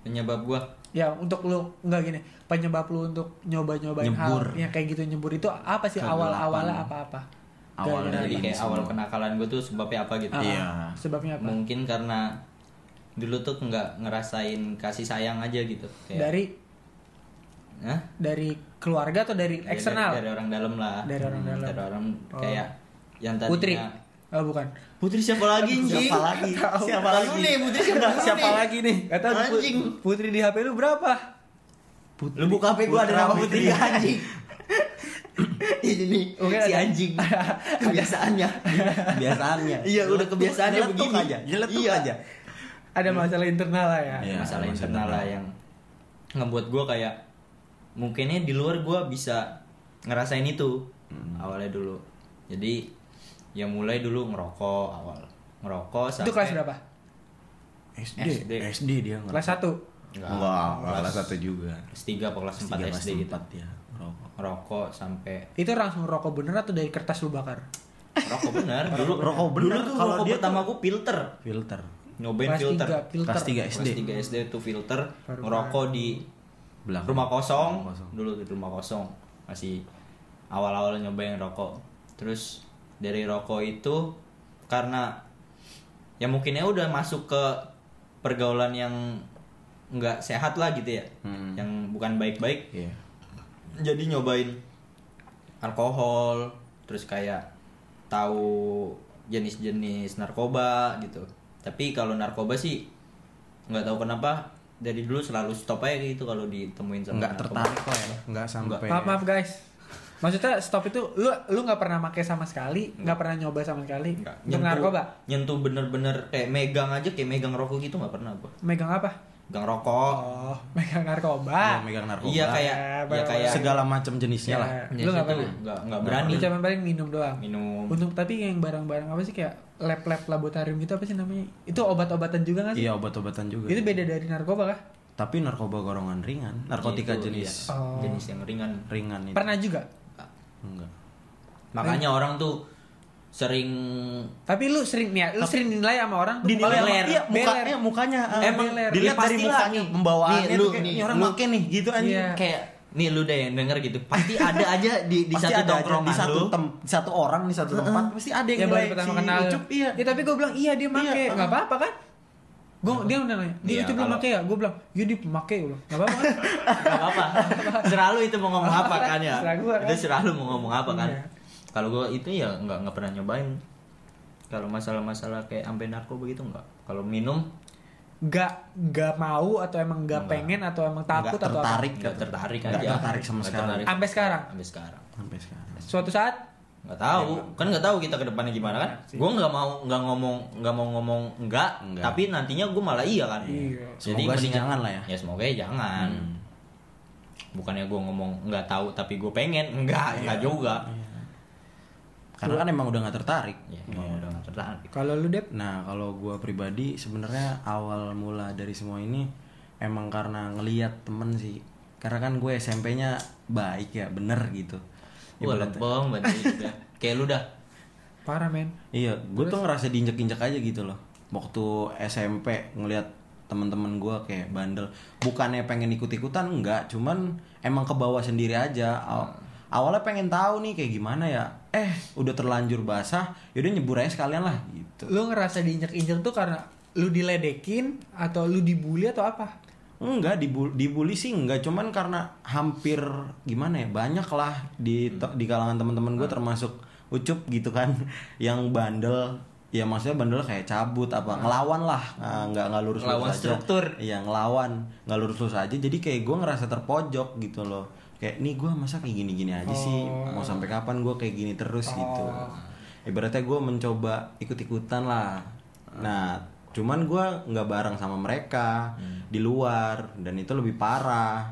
penyebab gue ya untuk lu enggak gini penyebab lu untuk nyoba nyobain Nyebur. hal yang kayak gitu nyebur itu apa sih awal awalnya apa apa Awal jadi ini kayak semua. awal kenakalan gue tuh sebabnya apa gitu Iya. sebabnya apa mungkin karena dulu tuh nggak ngerasain kasih sayang aja gitu kayak dari Hah? dari keluarga atau dari Dari- eksternal dari, orang dalam lah Dari orang Hmm, dalam. dari orang Oh. kayak yang tadinya putri oh bukan putri siapa lagi anjing Siapa lagi? Siapa lagi? nih putri siapa Siapa nih? lagi nih? kata Anjing. putri di HP lu berapa Putri. lu buka HP gue ada nama putri anjing (laughs) (laughs) ini nih Oke, si ada- anjing (laughs) kebiasaannya Biasaannya. iya udah kebiasaannya Nyeletuk begini aja, nyeletuk iya aja. ada masalah internal lah ya Iya, masalah masalah internal lah yang ngebuat gue kayak mungkinnya di luar gue bisa ngerasain itu Hmm. awalnya dulu jadi ya mulai dulu ngerokok awal ngerokok sampai itu kelas berapa SD. SD. SD dia ngerokok. kelas 1 Enggak, Enggak, kelas satu juga. kelas 3 apa kelas 4 Tiga, kelas SD gitu empat ya. Ngerokok. ngerokok sampai itu langsung rokok bener atau dari kertas lu bakar rokok bener (laughs) dulu Rokok bener. dulu tuh Kalau rokok dia pertama gue filter Filter. nyobain kelas filter 3 filter Kelas tiga kelas SD. 3 SD tuh filter Baru ngerokok di Belakang. rumah kosong, Rumah kosong. dulu di rumah kosong masih awal-awal nyobain rokok terus dari rokok itu karena ya mungkinnya udah masuk ke pergaulan yang nggak sehat lah gitu ya Hmm. yang bukan baik-baik Iya. Jadi nyobain alkohol terus kayak tahu jenis-jenis narkoba gitu tapi kalau narkoba sih nggak tahu kenapa dari dulu selalu stop aja gitu kalau ditemuin sama Enggak narkoba. tertarik kok ya. Enggak sampai. maaf maaf guys maksudnya stop itu lu lu nggak pernah pakai sama sekali nggak pernah nyoba sama sekali Nggak. narkoba nyentuh bener-bener kayak megang aja kayak megang rokok gitu nggak pernah gua megang apa gang rokok Oh, megang narkoba. Iya, megang narkoba iya kayak Ya, ya kayak segala macam jenisnya Ya, lah Ya, lu nggak situ pernah. nggak nggak berani Lu cuma paling minum doang. minum Untuk tapi yang barang-barang apa sih kayak lab-lab laboratorium gitu apa sih namanya? Itu obat-obatan juga nggak sih? iya obat-obatan juga Itu beda dari narkoba kah? tapi narkoba golongan ringan narkotika Itu, jenis iya, Oh. jenis yang ringan ringan itu Pernah juga. enggak makanya orang tuh sering Tapi lu sering nih, ya, lu sering dinilai sama orang dinilai sama- iya beler. mukanya mukanya eh, Emang dilihat dilihat dari mukanya nih. pembawaannya Nih, lu, kayak, nih, "Ini orang lu." make nih gitu anjing Iya. kayak nih lu deh yang denger gitu pasti (laughs) ada aja di di pasti satu ada aja tongkrongan di satu lu tem di satu orang di satu tempat pasti ada yang yang baru pertama si kenal. Ucup, iya Ya tapi gue bilang iya dia make, Iya, nggak uh. apa-apa kan? Gue dia udah nanya, dia Iya, itu belum make ya? Gue bilang, iya dia pemakai bilang, nggak apa-apa kan? (laughs) Gak apa-apa selalu itu mau ngomong apa kan ya kan? itu selalu mau ngomong apa kan Iya. Kalau gue itu ya nggak nggak pernah nyobain kalau masalah-masalah kayak sampai narkoba gitu nggak kalau minum Gak gak mau atau emang gak Nggak. pengen atau emang takut Nggak atau apa? tertarik nggak tertarik Nggak aja tertarik sama Nggak sekali. tertarik Sampai sekarang? sampai sekarang sampai sekarang Suatu saat nggak tahu kan nggak tahu kita ke depannya gimana kan Iya sih. gue nggak mau nggak ngomong nggak mau ngomong enggak, Enggak. tapi nantinya gue malah iya kan Iya. Semoga sih mendingan- jangan lah ya. ya semoga ya jangan Hmm. bukannya gue ngomong nggak tahu tapi gue pengen enggak enggak juga karena kan emang udah nggak tertarik ya emang udah nggak tertarik kalau lu Dep, Nah, kalau gua pribadi sebenarnya awal mula dari semua ini emang karena ngeliat temen sih. Karena kan gue SMP-nya baik ya, bener gitu. Wah Ibaratnya- lempeng banget ya. (laughs) Kayak lu dah parah men. Iya, gue tuh ngerasa diinjek-injek aja gitu loh. Waktu SMP ngeliat temen-temen gue kayak bandel. Bukannya pengen ikut-ikutan, enggak. Cuman emang ke bawah sendiri aja. Aw- Awalnya pengen tahu nih kayak gimana ya. Eh, udah terlanjur basah, yaudah nyebur aja sekalian lah gitu. Lu ngerasa diinjek-injek tuh karena lu diledekin atau lu dibully atau apa? Enggak, dibully, dibully sih enggak, cuman karena hampir gimana ya, banyak lah di Hmm. di kalangan teman-teman gue termasuk Ucup gitu kan (laughs) yang bandel. Ya maksudnya bandel kayak cabut apa ngelawan lah, Nah, nggak nggak lurus Hmm. Ngelawan struktur. Iya ngelawan, nggak lurus lurus aja. Jadi kayak gue ngerasa terpojok gitu loh. Kayak nih gue masa kayak gini gini aja sih, Oh. mau sampai kapan gue kayak gini terus gitu. Ibaratnya gue mencoba ikut ikutan lah. Nah cuman gue nggak bareng sama mereka di luar dan itu lebih parah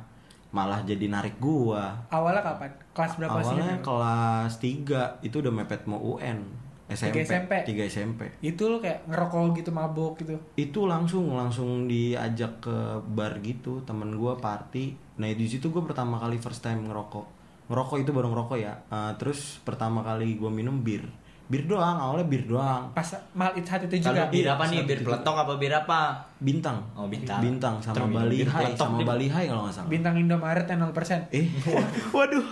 malah jadi narik gua Awalnya kapan? Kelas berapa sih? awalnya kelas 3 itu udah mepet mau UN SMP SMP? 3 SMP Itu lu kayak ngerokok gitu, mabok gitu. itu langsung langsung diajak ke bar gitu temen gua party nah di situ gue pertama kali first time ngerokok ngerokok itu baru ngerokok ya Eh, terus pertama kali gua minum bir bir doang awalnya bir doang Pas mal it saat itu Kalau juga. bir Iya, apa nih? Bir itu. peletok apa bir apa? bintang Oh, bintang. bintang sama Terus minum Bali bir High sama deh. Bali High kalau nggak salah Bintang Indomaret yang 0%. Eh, (laughs) waduh,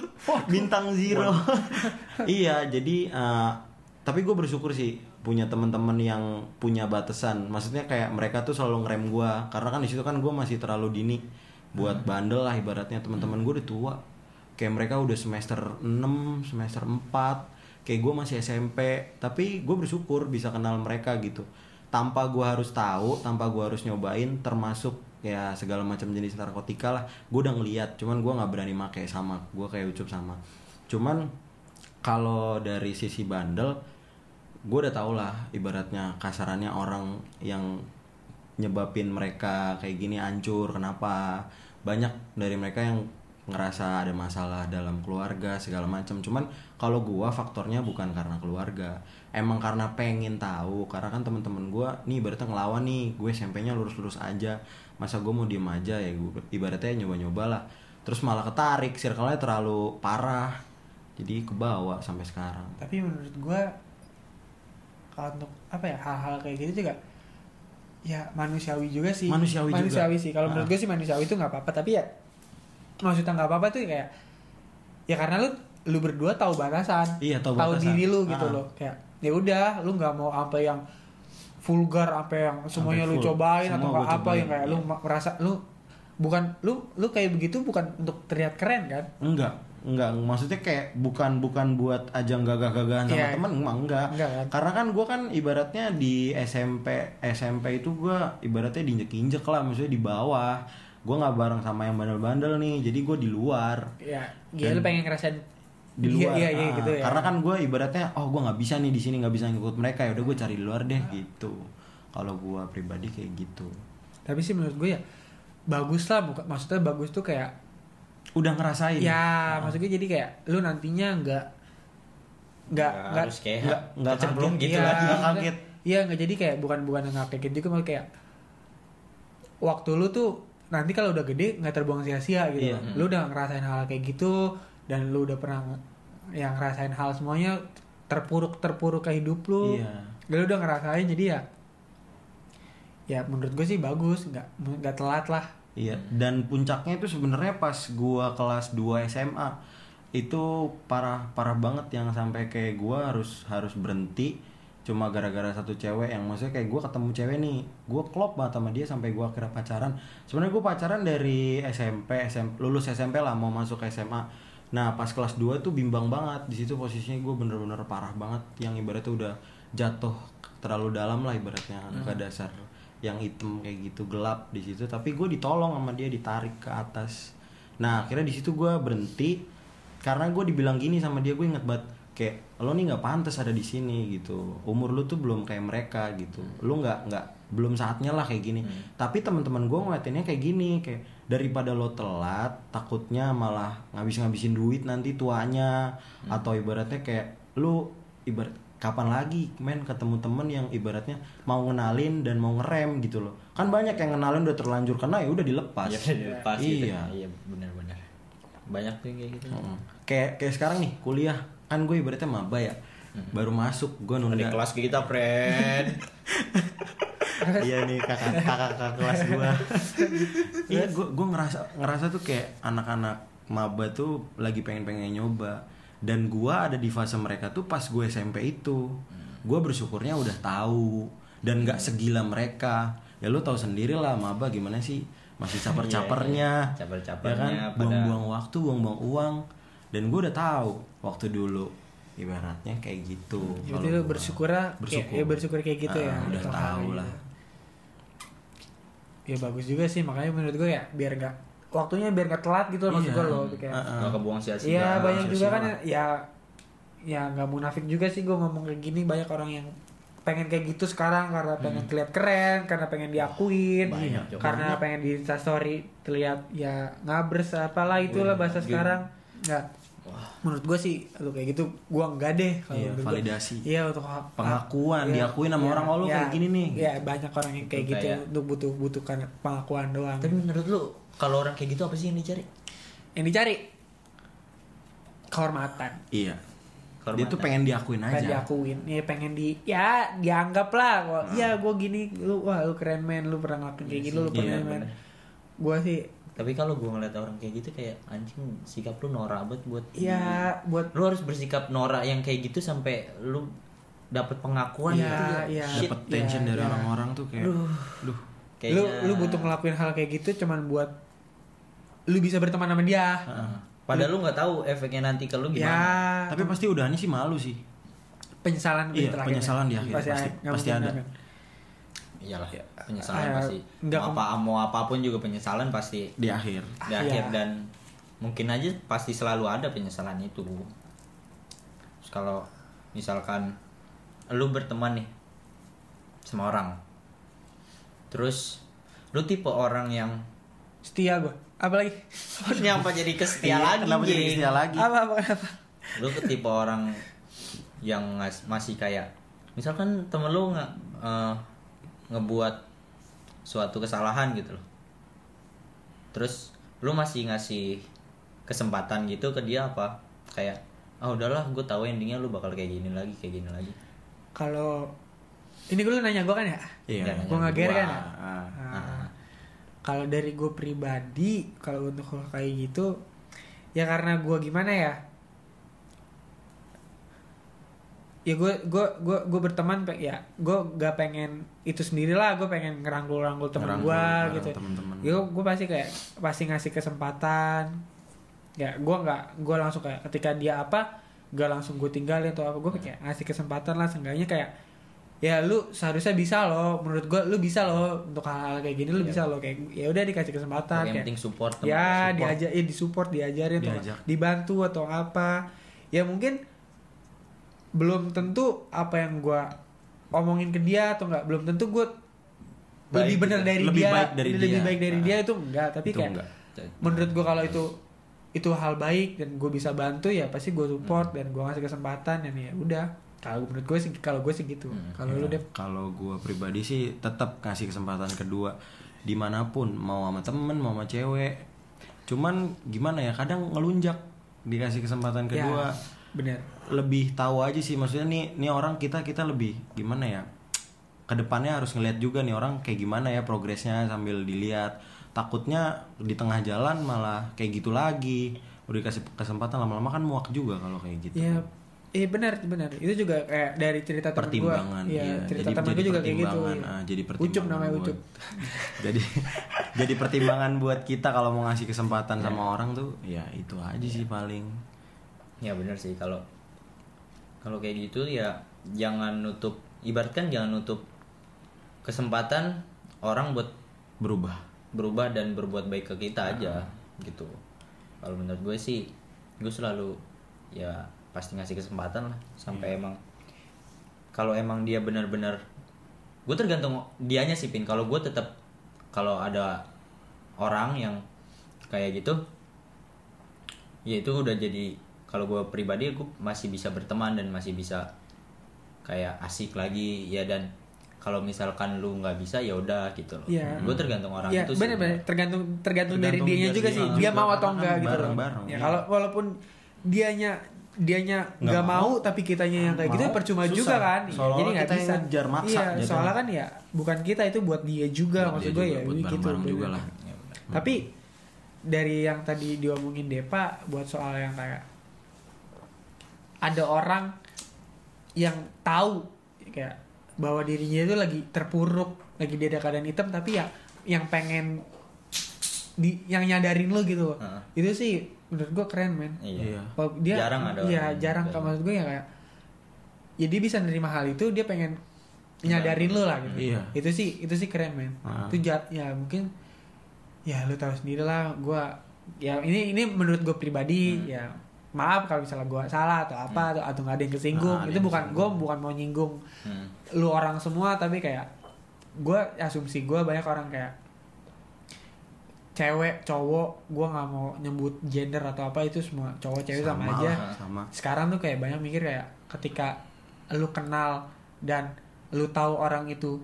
bintang zero. (laughs) iya, jadi eh, tapi gue bersyukur sih punya teman-teman yang punya batasan. Maksudnya kayak mereka tuh selalu ngerem gue, karena kan di situ kan gue masih terlalu dini buat bandel lah ibaratnya teman-teman gue udah tua. Kayak mereka udah semester 6, semester 4, kayak gue masih SMP. Tapi gue bersyukur bisa kenal mereka gitu. Tanpa gue harus tahu, tanpa gue harus nyobain, termasuk ya segala macam jenis narkotika lah gue udah ngeliat cuman gue nggak berani make sama gue kayak ucup sama cuman kalau dari sisi bandel gue udah tau lah ibaratnya kasarannya orang yang nyebabin mereka kayak gini hancur. Kenapa? Banyak dari mereka yang ngerasa ada masalah dalam keluarga segala macam. Cuman kalau gua faktornya bukan karena keluarga. Emang karena pengen tahu karena kan teman-teman gua nih ibaratnya ngelawan nih gue SMP-nya lurus-lurus aja. Masa gue mau diem aja ya? Gue ibaratnya nyoba-nyoba lah. Terus malah ketarik circle-nya terlalu parah. Jadi kebawa sampai sekarang. Tapi menurut gua kalau untuk apa ya hal-hal kayak gitu juga ya manusiawi juga sih. Manusiawi juga. manusiawi sih. Kalau menurut Ah. gue sih manusiawi itu nggak apa-apa. Tapi ya maksudnya nggak apa-apa tuh kayak ya karena lu lu berdua tahu batasan, Iya, tahu batasan. diri lu gitu Ah. loh. Kayak ya udah, lu nggak mau sampai yang vulgar, sampai yang semuanya lu cobain Semua atau apa yang kayak lu iya. merasa lu bukan lu lu kayak begitu bukan untuk terlihat keren kan? enggak enggak maksudnya kayak bukan bukan buat ajang gagah-gagahan sama Iya. temen emang enggak. Enggak kan? karena kan gue kan ibaratnya di SMP SMP itu gue ibaratnya diinjek-injek lah maksudnya di bawah gue nggak bareng sama yang bandel-bandel nih jadi gue di luar Ya, Dan lu pengen ngerasain di Iya, luar iya, iya, Ah, gitu ya. karena kan gue ibaratnya oh gue nggak bisa nih di sini nggak bisa ngikut mereka ya udah gue cari di luar deh gitu kalau gue pribadi kayak gitu tapi sih menurut gue ya bagus lah maksudnya bagus tuh kayak udah ngerasain ya maksudnya jadi kayak lu nantinya nggak nggak Nggak nggak harus kayak nggak nggak kaget. gitu Iya, lah nggak kaget. iya nggak jadi kayak bukan bukan nggak kaget juga malah kayak waktu lu tuh nanti kalau udah gede nggak terbuang sia-sia gitu Iya. lu udah ngerasain hal kayak gitu dan lu udah pernah yang ngerasain hal semuanya terpuruk terpuruk ke hidup lu Iya. lu udah ngerasain jadi ya ya menurut gue sih bagus nggak nggak telat lah Iya, dan puncaknya itu sebenarnya pas gua kelas 2 SMA itu parah parah banget yang sampai kayak gua harus harus berhenti cuma gara-gara satu cewek yang maksudnya kayak gua ketemu cewek nih. Gua klop banget sama dia sampai gua akhirnya pacaran. Sebenarnya gua pacaran dari SMP SMP lulus SMP lah mau masuk SMA nah pas kelas 2 tuh bimbang banget. Di situ posisinya gua bener-bener parah banget. Yang ibaratnya udah jatuh terlalu dalam lah ibaratnya ke dasar yang hitam kayak gitu gelap di situ. Tapi gue ditolong sama dia ditarik ke atas. Nah akhirnya di situ gue berhenti. Karena gue dibilang gini sama dia gue inget banget kayak lo nih nggak pantas ada di sini gitu. Umur lu tuh belum kayak mereka gitu. Lu nggak nggak belum saatnya lah kayak gini. Tapi teman-teman gue ngeliatinnya kayak gini kayak daripada lo telat takutnya malah ngabis-ngabisin duit nanti tuanya atau ibaratnya kayak lu ibarat kapan lagi men ketemu temen yang ibaratnya mau ngenalin dan mau ngerem gitu loh kan banyak yang ngenalin udah terlanjur kena ya udah dilepas Iya, dilepas gitu. iya Iya, benar-benar. Banyak tuh kayak gitu. Heeh. kayak kayak sekarang nih kuliah kan gue ibaratnya maba ya baru masuk gue Di nunda kelas kita, friend. (laughs) iya nih kakak kakak kakak kelas gue iya gue gue ngerasa ngerasa tuh kayak anak-anak maba tuh lagi pengen pengen nyoba dan gue ada di fase mereka tuh pas gue SMP itu. Gue bersyukurnya udah tahu. Dan nggak segila mereka. Ya lu tahu sendiri lah maba gimana sih? Masih caper-capernya. Iya, ya caper-capernya kan pada- buang-buang waktu buang-buang uang. Dan gue udah tahu waktu dulu. Ibaratnya kayak gitu jadi kalau lu gua. bersyukur kayak, bersyukur ya bersyukur. kayak gitu ya? Ah, udah tahu lah. Ya bagus juga sih. Makanya menurut gue ya biar nggak waktunya biar nggak telat gitu loh maksud Iya. gue loh kayak Ah, ah. Nggak kebuang sia-sia. Iya banyak sia-sia juga kan ya ya nggak munafik juga sih gue ngomong kayak gini banyak orang yang pengen kayak gitu sekarang karena pengen terlihat keren karena pengen diakuin Banyak, Jok. karena pengen di instastory terlihat ya ngabers apalah itulah bahasa sekarang nggak menurut gue sih lu kayak gitu gue enggak deh kalau Iya, menurut gua. validasi. iya untuk Pengakuan, iya, diakuin sama orang, oh, lu kayak gini nih. iya banyak orang yang kayak Itu gitu kayak- untuk butuh butuhkan pengakuan doang Tapi menurut lu kalau orang kayak gitu apa sih yang dicari? yang dicari kehormatan Iya. Dia Kehormatan. tuh pengen diakuin pengen aja. diakuin ya pengen di ya dianggap lah kok Hmm. ya gue gini lu wah lu keren men lu pernah ngelakuin kayak gini lu Iya, pernah men bener. gue sih Tapi kalau gue ngeliat orang kayak gitu kayak anjing sikap lu norak banget buat ya buat lu harus bersikap norak yang kayak gitu sampai lu dapet pengakuan Iya, gitu ya. iya. Shit. Dapat tension Iya, dari iya. orang-orang tuh kayak Aduh. duh. lu Kayaknya- lu butuh ngelakuin hal kayak gitu cuman buat lu bisa berteman sama dia Heeh. Padahal lu nggak tahu efeknya nanti ke lu ya gimana. Tapi pasti udahnya sih malu sih. penyesalan Iya, terakhirnya. penyesalan di akhir, pasti- pasti mungkin ada. Iyalah, Ya, penyesalan ah, pasti. nggak mau apa mau apa pun juga penyesalan pasti Di akhir. di Ah, akhir iya. dan mungkin aja pasti selalu ada penyesalan itu. Terus kalau misalkan lu berteman nih sama orang, terus lu tipe orang yang setia gue apalagi nyampe jadi kesetia Iya, lagi. Kenapa jadi Jing? setia lagi? apa apa kenapa lu ke tipe orang yang masih kayak misalkan temen lu nggak eh, ngebuat suatu kesalahan gitu loh terus lu masih ngasih kesempatan gitu ke dia apa kayak ah udahlah gue tahu endingnya lu bakal kayak gini lagi kayak gini lagi kalau ini gue nanya gue kan ya Iya. Gue nggak gua. kan ya Ah. Nah, kalau dari gue pribadi kalau untuk hal kayak gitu ya karena gue gimana ya? Ya gue gue gue gue berteman ya gue gak pengen itu sendirilah gue pengen ngerangkul rangkul teman Ngerangkul gue gitu. gue gue pasti kayak pasti ngasih kesempatan. Ya gue nggak gue langsung kayak ketika dia apa gak langsung gue tinggalin atau apa gue kayak ngasih kesempatan lah seenggaknya kayak ya lu seharusnya bisa loh menurut gue lu bisa loh untuk hal-hal kayak gini lu bisa loh kayak ya udah dikasih kesempatan yang kayak penting support ya support. diajar ya disupport diajarin atau Diajak. dibantu atau apa ya mungkin belum tentu apa yang gue omongin ke dia atau nggak belum tentu gue lebih Baik benar gitu. dari Lebih dia baik dari lebih dia. baik dari Nah, dia itu enggak tapi itu kayak enggak. menurut gue kalau itu itu hal baik dan gue bisa bantu ya pasti gue support dan gue ngasih kesempatan dan ya udah kalau menurut gue sih kalau gue sih gitu. Hmm, kalau lu Ya, deh kalau gue pribadi sih tetap kasih kesempatan kedua. Di mana pun mau sama temen mau sama cewek. Cuman gimana ya kadang ngelunjak dikasih kesempatan ya kedua. bener. Lebih tahu aja sih maksudnya nih nih orang kita kita lebih gimana ya? Ke depannya harus ngeliat juga nih orang kayak gimana ya progresnya sambil dilihat. Takutnya di tengah jalan malah kayak gitu lagi. Udah dikasih kesempatan lama-lama kan muak juga kalau kayak gitu. Ya Iya benar benar. Itu juga kayak dari cerita temen gue pertimbangan iya iya. cerita jadi temen jadi gue juga kayak gitu. pertimbangan, iya. ah, jadi pertimbangan Ucup namanya buat- Ucup. (laughs) Jadi jadi pertimbangan buat kita kalau mau ngasih kesempatan sama orang tuh ya itu aja sih paling. Ya benar sih. Kalau kalau kayak gitu ya jangan nutup ibaratkan jangan nutup kesempatan orang buat berubah. berubah dan berbuat baik ke kita aja gitu. Kalau menurut gue sih gue selalu ya pasti ngasih kesempatan lah sampai emang kalau emang dia benar-benar gue tergantung dianya sih pin kalau gue tetap kalau ada orang yang kayak gitu ya itu udah jadi kalau gue pribadi gue masih bisa berteman dan masih bisa kayak asik lagi ya dan kalau misalkan lu nggak bisa ya udah gitu loh Iya. gue tergantung orang Iya itu sih benar benar tergantung tergantung dari Tergantung dianya juga dia sih juga. dia mau atau Kan enggak gitu loh. bareng-bareng, ya iya. kalau walaupun dianya dianya Nggak mau, mau, tapi kitanya yang kayak gitu mau, percuma susah. juga kan Iya, Seolah-olah jadi nggak bisa ngejar maksa iya jatuhnya. soalnya kan ya bukan kita itu buat dia juga Buat maksud dia gue ya buat gitu bareng-bareng juga lah. Ya udah. tapi dari yang tadi diomongin Depa buat soal yang kayak ada orang yang tahu kayak bahwa dirinya itu lagi terpuruk lagi di ada keadaan hitam tapi ya yang pengen di yang nyadarin lo gitu Heeh. itu sih menurut gue keren men iya, Iya. Kalau dia Jarang ada Iya, orang jarang yang- kan maksud gue ya kayak ya dia bisa nerima hal itu dia pengen nyadarin lo lah gitu. Iya. Itu sih itu sih keren men. Ah. Itu ja- ya mungkin ya lu tahu sendiri lah gue ya ini ini menurut gue pribadi Hmm. ya maaf kalau misalnya gue salah atau apa atau atau nggak ada yang kesinggung Ah, itu bukan gue bukan mau nyinggung Hmm. lu orang semua tapi kayak gue asumsi gue banyak orang kayak cewek cowok gue nggak mau nyebut gender atau apa itu semua cowok cewek sama, aja lah, sama sekarang tuh kayak banyak mikir kayak ketika lu kenal dan lu tahu orang itu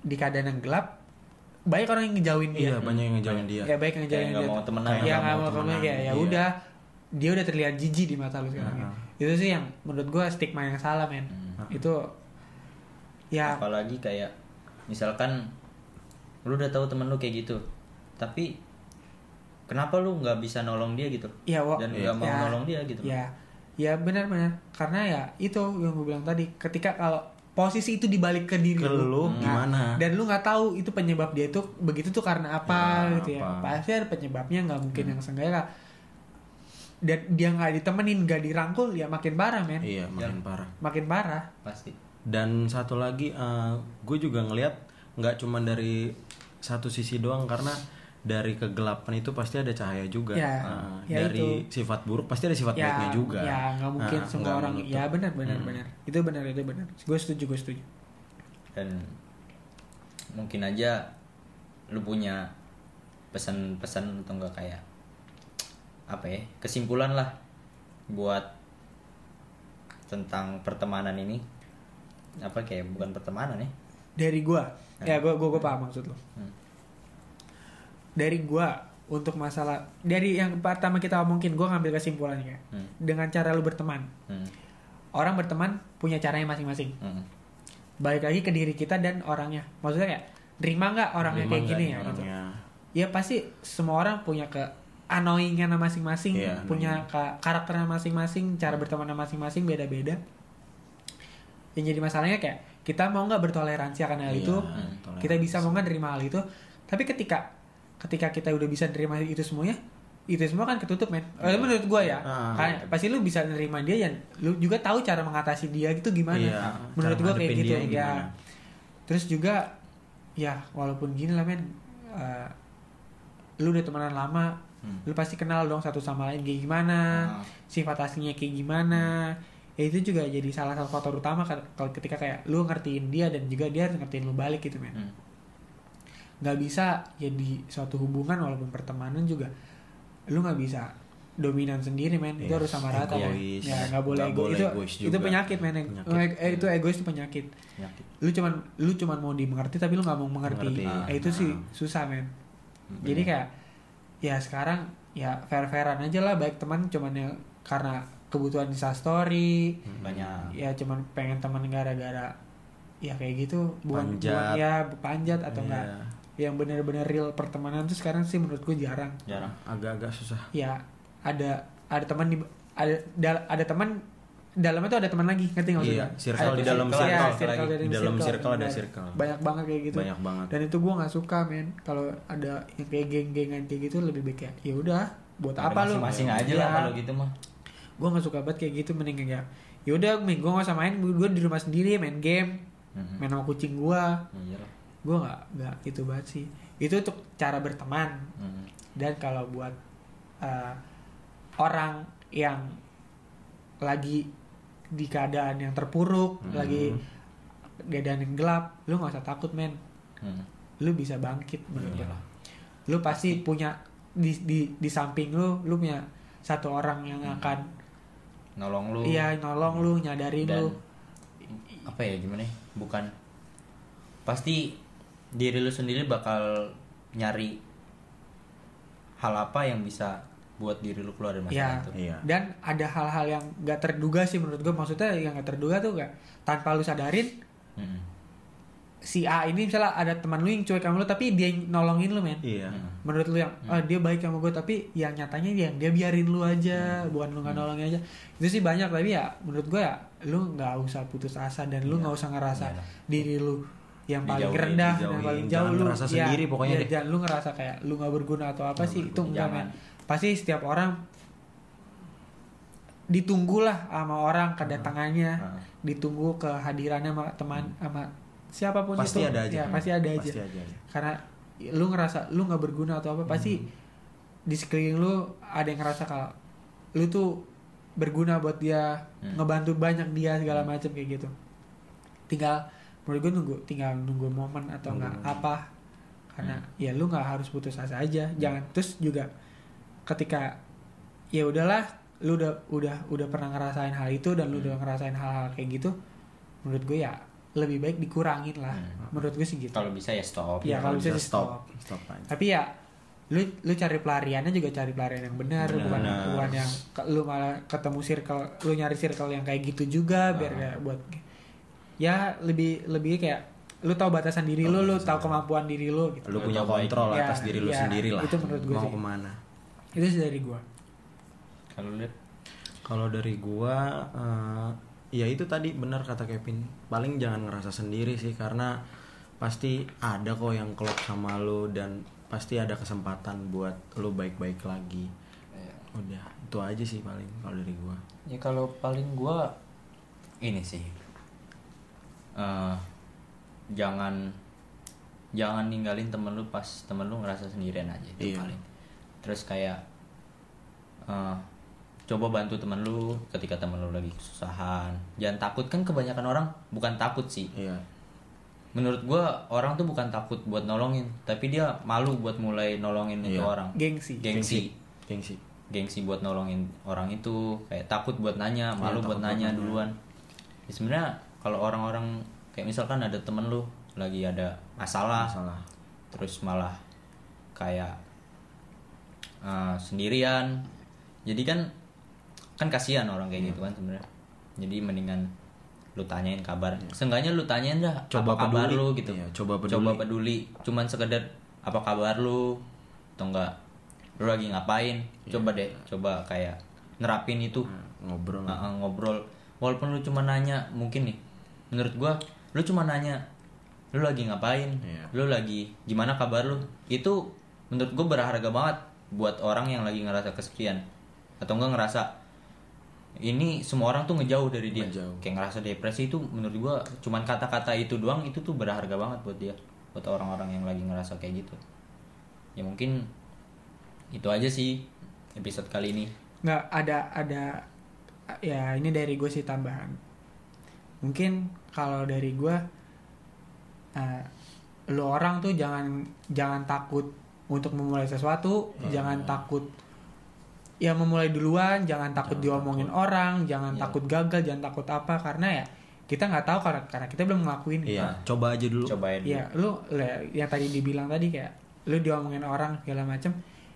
di keadaan yang gelap baik orang yang ngejauhin dia iya banyak yang ngejauhin dia kayak baik yang ngejauhin dia mau temenan. ya nggak mau temenan ya iya. udah dia udah terlihat jijik di mata lu sekarang ya. Heeh. itu sih yang menurut gue stigma yang salah men Hmm. itu ya apalagi kayak misalkan lu udah tahu temen lu kayak gitu tapi kenapa lu nggak bisa nolong dia gitu? Ya wa- dan nggak mau ya, nolong dia gitu. ya. Ya benar-benar karena ya itu yang gue bilang tadi ketika kalau posisi itu dibalik ke diri ke lu Nah, gimana? dan lu nggak tahu itu penyebab dia itu begitu tuh karena apa Ya, gitu ya. apa. Hmm. pasti ada penyebabnya nggak mungkin yang seenggaknya dan dia nggak ditemenin nggak dirangkul ya makin parah men. Iya makin parah. makin parah. Pasti. Dan satu lagi gue juga ngelihat nggak cuma dari satu sisi doang karena dari kegelapan itu pasti ada cahaya juga. Ya, Nah, ya dari sifat buruk pasti ada sifat ya baiknya juga. ya nggak mungkin Nah, semua orang menutup. ya benar benar Hmm. benar. Itu benar itu benar. Gue setuju gue setuju. Dan mungkin aja lu punya pesan-pesan atau enggak kayak apa ya kesimpulan lah buat tentang pertemanan ini. Apa kayak bukan pertemanan ya? Dari gua. Ya gua gua, gua paham maksud lo Hmm. Dari gua untuk masalah dari yang pertama kita omongin gua ngambil kesimpulannya. Hmm. dengan cara lu berteman. Hmm. orang berteman punya caranya masing-masing. Hmm. balik lagi ke diri kita dan orangnya. Maksudnya kayak terima nggak orangnya Terima kayak gini ya? gitu. Ya pasti semua orang punya ke annoyingnya masing-masing Iya, punya ka- karakternya masing-masing cara bertemannya masing-masing beda-beda. Yang jadi masalahnya kayak kita mau nggak bertoleransi akan hal Iya, itu toleransi. kita bisa mau nggak nerima hal itu tapi ketika ketika kita udah bisa nerima itu semuanya itu semua kan ketutup men. Eh, menurut gua ya Ah, Kan pasti lu bisa nerima dia dan lu juga tahu cara mengatasi dia gitu gimana. Iya, menurut gua kayak gitu ya. gimana. terus juga ya walaupun gini lah men eh, lu udah temenan lama Hmm. lu pasti kenal dong satu sama lain kayak gimana Ah. sifat aslinya kayak gimana. Ya itu juga jadi salah satu faktor utama kan kalau ketika kayak lu ngertiin dia dan juga dia harus ngertiin lu balik gitu men. Hmm. Nggak bisa jadi suatu hubungan walaupun pertemanan juga lu nggak bisa dominan sendiri men itu Yes, harus sama rata egois. ya nggak boleh egois boleh itu egois itu juga. penyakit men Penyakit. Eh, itu egois itu penyakit Penyakit. lu cuman lu cuman mau dimengerti tapi lu nggak mau mengerti, Mengerti. Nah, itu sih Ah. susah men jadi kayak ya sekarang ya fair fairan aja lah baik teman cuman ya karena kebutuhan Insta story banyak ya cuman pengen teman gara-gara ya kayak gitu bukan Panjat. bukan ya panjat atau Iya. enggak yang benar-benar real pertemanan tuh sekarang sih menurut gue jarang. Jarang. Agak-agak susah. Ya ada ada teman di ada ada teman dalamnya tuh ada teman lagi ngerti nggak Iya, circle Ada- di dalam iya, circle circle lagi. dari Di dalam circle ada Banyak- circle. banyak banget kayak gitu. Banyak banget. Dan itu gue nggak suka men. Kalau ada yang kayak geng-gengan kayak gitu lebih baik ya ya udah buat Ada apa lu? masing-masing aja lah Ya, kalau gitu mah. Gue nggak suka banget kayak gitu mending kayak ya udah gue nggak usah main gue di rumah sendiri main game Mhm. main sama kucing gue Iya. Gue nggak nggak itu banget sih itu untuk cara berteman Mhm. dan kalau buat uh, orang yang lagi di keadaan yang terpuruk Hmm. lagi keadaan yang gelap lu nggak usah takut men Mhm. lu bisa bangkit menurut gue. Iyalah. lu pasti punya di di di samping lu lu punya satu orang yang Hmm. akan nolong lu iya nolong lu nyadarin dan lu apa ya gimana ya? bukan pasti diri lu sendiri bakal nyari hal apa yang bisa buat diri lu keluar dari ya masalah itu Iya. dan ada hal-hal yang gak terduga sih menurut gue maksudnya yang gak terduga tuh gak tanpa lu sadarin Mhm. si A ini misalnya ada teman lu yang cuek sama lu tapi dia yang nolongin lu men iya menurut lu yang ah, dia baik sama gue tapi yang nyatanya yang dia biarin lu aja Hmm. bukan lu nggak nolongin aja itu sih banyak tapi ya menurut gue ya lu nggak usah putus asa dan lu Iya. nggak usah ngerasa Iyalah. diri lu yang paling Dijauhin, rendah dan dijauhin. paling jauh Jangan lu ngerasa ya, sendiri pokoknya ya, deh. jangan lu ngerasa kayak lu nggak berguna atau apa Nggak sih itu berguna. enggak Jangan. men pasti setiap orang ditunggulah sama orang kedatangannya Hmm. ditunggu kehadirannya sama teman sama siapa pun pasti itu ada aja ya, pasti ada aja pasti aja karena lu ngerasa lu nggak berguna atau apa pasti di sekeliling lu ada yang ngerasa kalau lu tuh berguna buat dia Hmm. ngebantu banyak dia segala macam kayak gitu tinggal menurut gue nunggu tinggal nunggu momen atau Nunggu nggak momen. apa karena ya lu nggak harus putus asa aja jangan terus juga ketika ya udahlah lu udah udah udah pernah ngerasain hal itu dan lu udah ngerasain hal-hal kayak gitu menurut gue ya lebih baik dikurangin lah. Hmm. menurut gue sih gitu. Kalau bisa ya stop. Ya, kalau bisa sih stop. stop. Aja. Tapi ya lu lu cari pelariannya juga cari pelarian yang benar bukan bukan yang lu malah ketemu circle lu nyari circle yang kayak gitu juga biar kayak buat ya lebih lebih kayak lu tahu batasan diri lu lu tahu kemampuan diri lu gitu. Lu punya kontrol Ya, atas diri lu ya, sendiri lah. itu menurut gue mau sih. ke mana? Itu sih dari gua. Kalau lihat? Kalau dari gua eh, ya itu tadi benar kata Kevin. Paling jangan ngerasa sendiri sih karena pasti ada kok yang klop sama lu dan pasti ada kesempatan buat lu baik-baik lagi. Udah, itu aja sih paling kalau dari gua. ya kalau paling gua ini sih Eh, jangan jangan ninggalin temen lu pas temen lu ngerasa sendirian aja itu Iya. paling terus kayak eh, coba bantu temen lu ketika temen lu lagi kesusahan jangan takut kan kebanyakan orang bukan takut sih Iya. menurut gua orang tuh bukan takut buat nolongin tapi dia malu buat mulai nolongin itu Iya. orang gengsi gengsi Gengsi. gengsi buat nolongin orang itu kayak takut buat nanya malu Iya, buat takut buat nanya nanya. duluan ya sebenarnya kalau orang-orang kayak misalkan ada temen lu lagi ada masalah, Masalah. terus malah kayak eh, sendirian. Jadi kan kan kasihan orang kayak gitu kan sebenarnya. Jadi mendingan lu tanyain kabar. Seenggaknya lu tanyain dah Coba apa kabar lu gitu. Iya, coba peduli. coba peduli. Cuman sekedar apa kabar lu? Atau enggak lu lagi ngapain? Coba deh coba kayak nerapin itu. Nah, ngobrol. Eh, ngobrol. Walaupun lu cuma nanya mungkin nih menurut gua lu cuma nanya lu lagi ngapain? Iya. lu lagi gimana kabar lu? Itu menurut gua berharga banget buat orang yang lagi ngerasa kesepian. Atau enggak ngerasa ini semua orang tuh ngejauh dari dia. Ngejauh. kayak ngerasa depresi itu menurut gua cuman kata-kata itu doang itu tuh berharga banget buat dia. Buat orang-orang yang lagi ngerasa kayak gitu. Ya mungkin itu aja sih episode kali ini. Nggak ada ada ya ini dari gue sih tambahan mungkin kalau dari gue eh, lu orang tuh jangan jangan takut untuk memulai sesuatu Iya. jangan takut ya memulai duluan jangan takut diomongin orang jangan Iya. takut gagal jangan takut apa karena ya kita nggak tahu karena karena kita belum ngelakuin Iya, coba aja dulu. cobain Iya, lu le- yang tadi dibilang tadi kayak lu diomongin orang segala macem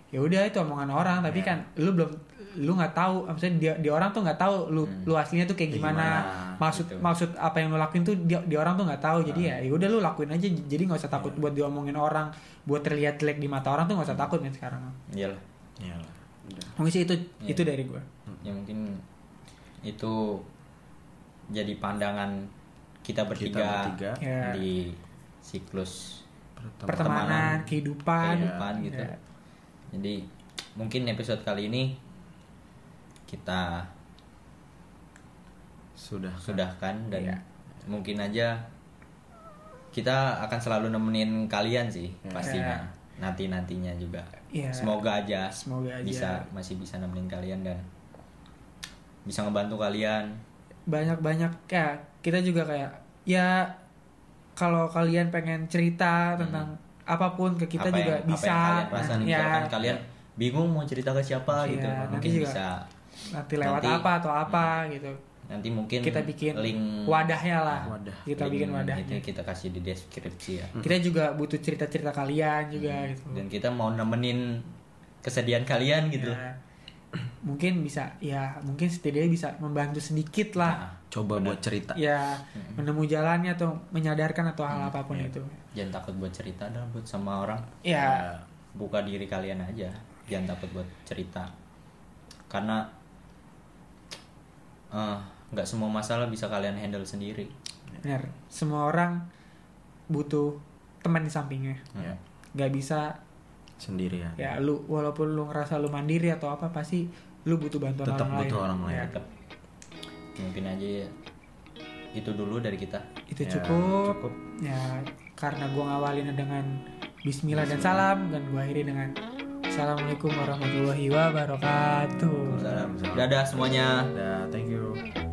ya udah itu omongan orang tapi Iya. kan lu belum lu nggak tahu maksudnya dia di orang tuh nggak tahu lu Hmm. lu aslinya tuh kayak gimana, gimana, maksud gitu. maksud apa yang lu lakuin tuh di, di orang tuh nggak tahu jadi ya ya udah lu lakuin aja jadi nggak usah takut buat diomongin orang buat terlihat jelek di mata orang tuh nggak usah takut nih sekarang iyalah Iya lah. Udah. mungkin sih itu Iya. itu dari gue ya mungkin itu jadi pandangan kita bertiga, bertiga. Ya. di siklus Pertama- pertemanan kehidupan kehidupan gitu Ya. Jadi mungkin episode kali ini kita Sudah. sudahkan dan Iya. mungkin aja kita akan selalu nemenin kalian sih Ya. pastinya nanti nantinya juga Iya. semoga aja Semoga aja. bisa masih bisa nemenin kalian dan bisa ngebantu kalian banyak-banyak ya kita juga kayak ya kalau kalian pengen cerita tentang apa pun ke kita Hmm. Apa juga yang- bisa. apa yang kalian rasain ya misalkan kalian bingung mau cerita ke siapa Iya, gitu nanti mungkin juga bisa nanti lewat Nanti- apa atau apa gitu. Nanti mungkin kita bikin link wadahnya lah. Wadah. kita link bikin wadahnya. itu kita kasih di deskripsi ya. Kita juga butuh cerita-cerita kalian juga gitu. Dan kita mau nemenin kesedihan kalian gitu. Ya. mungkin bisa ya mungkin setidaknya bisa membantu sedikit lah. Nah, Coba buat cerita. ya menemu jalannya atau menyadarkan atau hal apa pun iya. itu jangan takut buat cerita dah buat sama orang. Ya buka diri kalian aja. Jangan takut buat cerita. Karena eh, nggak semua masalah bisa kalian handle sendiri. Benar semua orang butuh teman di sampingnya. Ya. nggak bisa Sendirian. ya lu walaupun lu ngerasa lu mandiri atau apa pasti lu butuh bantuan Tetap orang butuh lain. orang lain. Ya, tetap. Mungkin aja ya, itu dulu dari kita. Itu Ya, cukup. cukup. ya karena gua ngawalin dengan Bismillah dan salam dan gua akhiri dengan Assalamualaikum warahmatullahi wabarakatuh dadah semuanya Dah, thank you.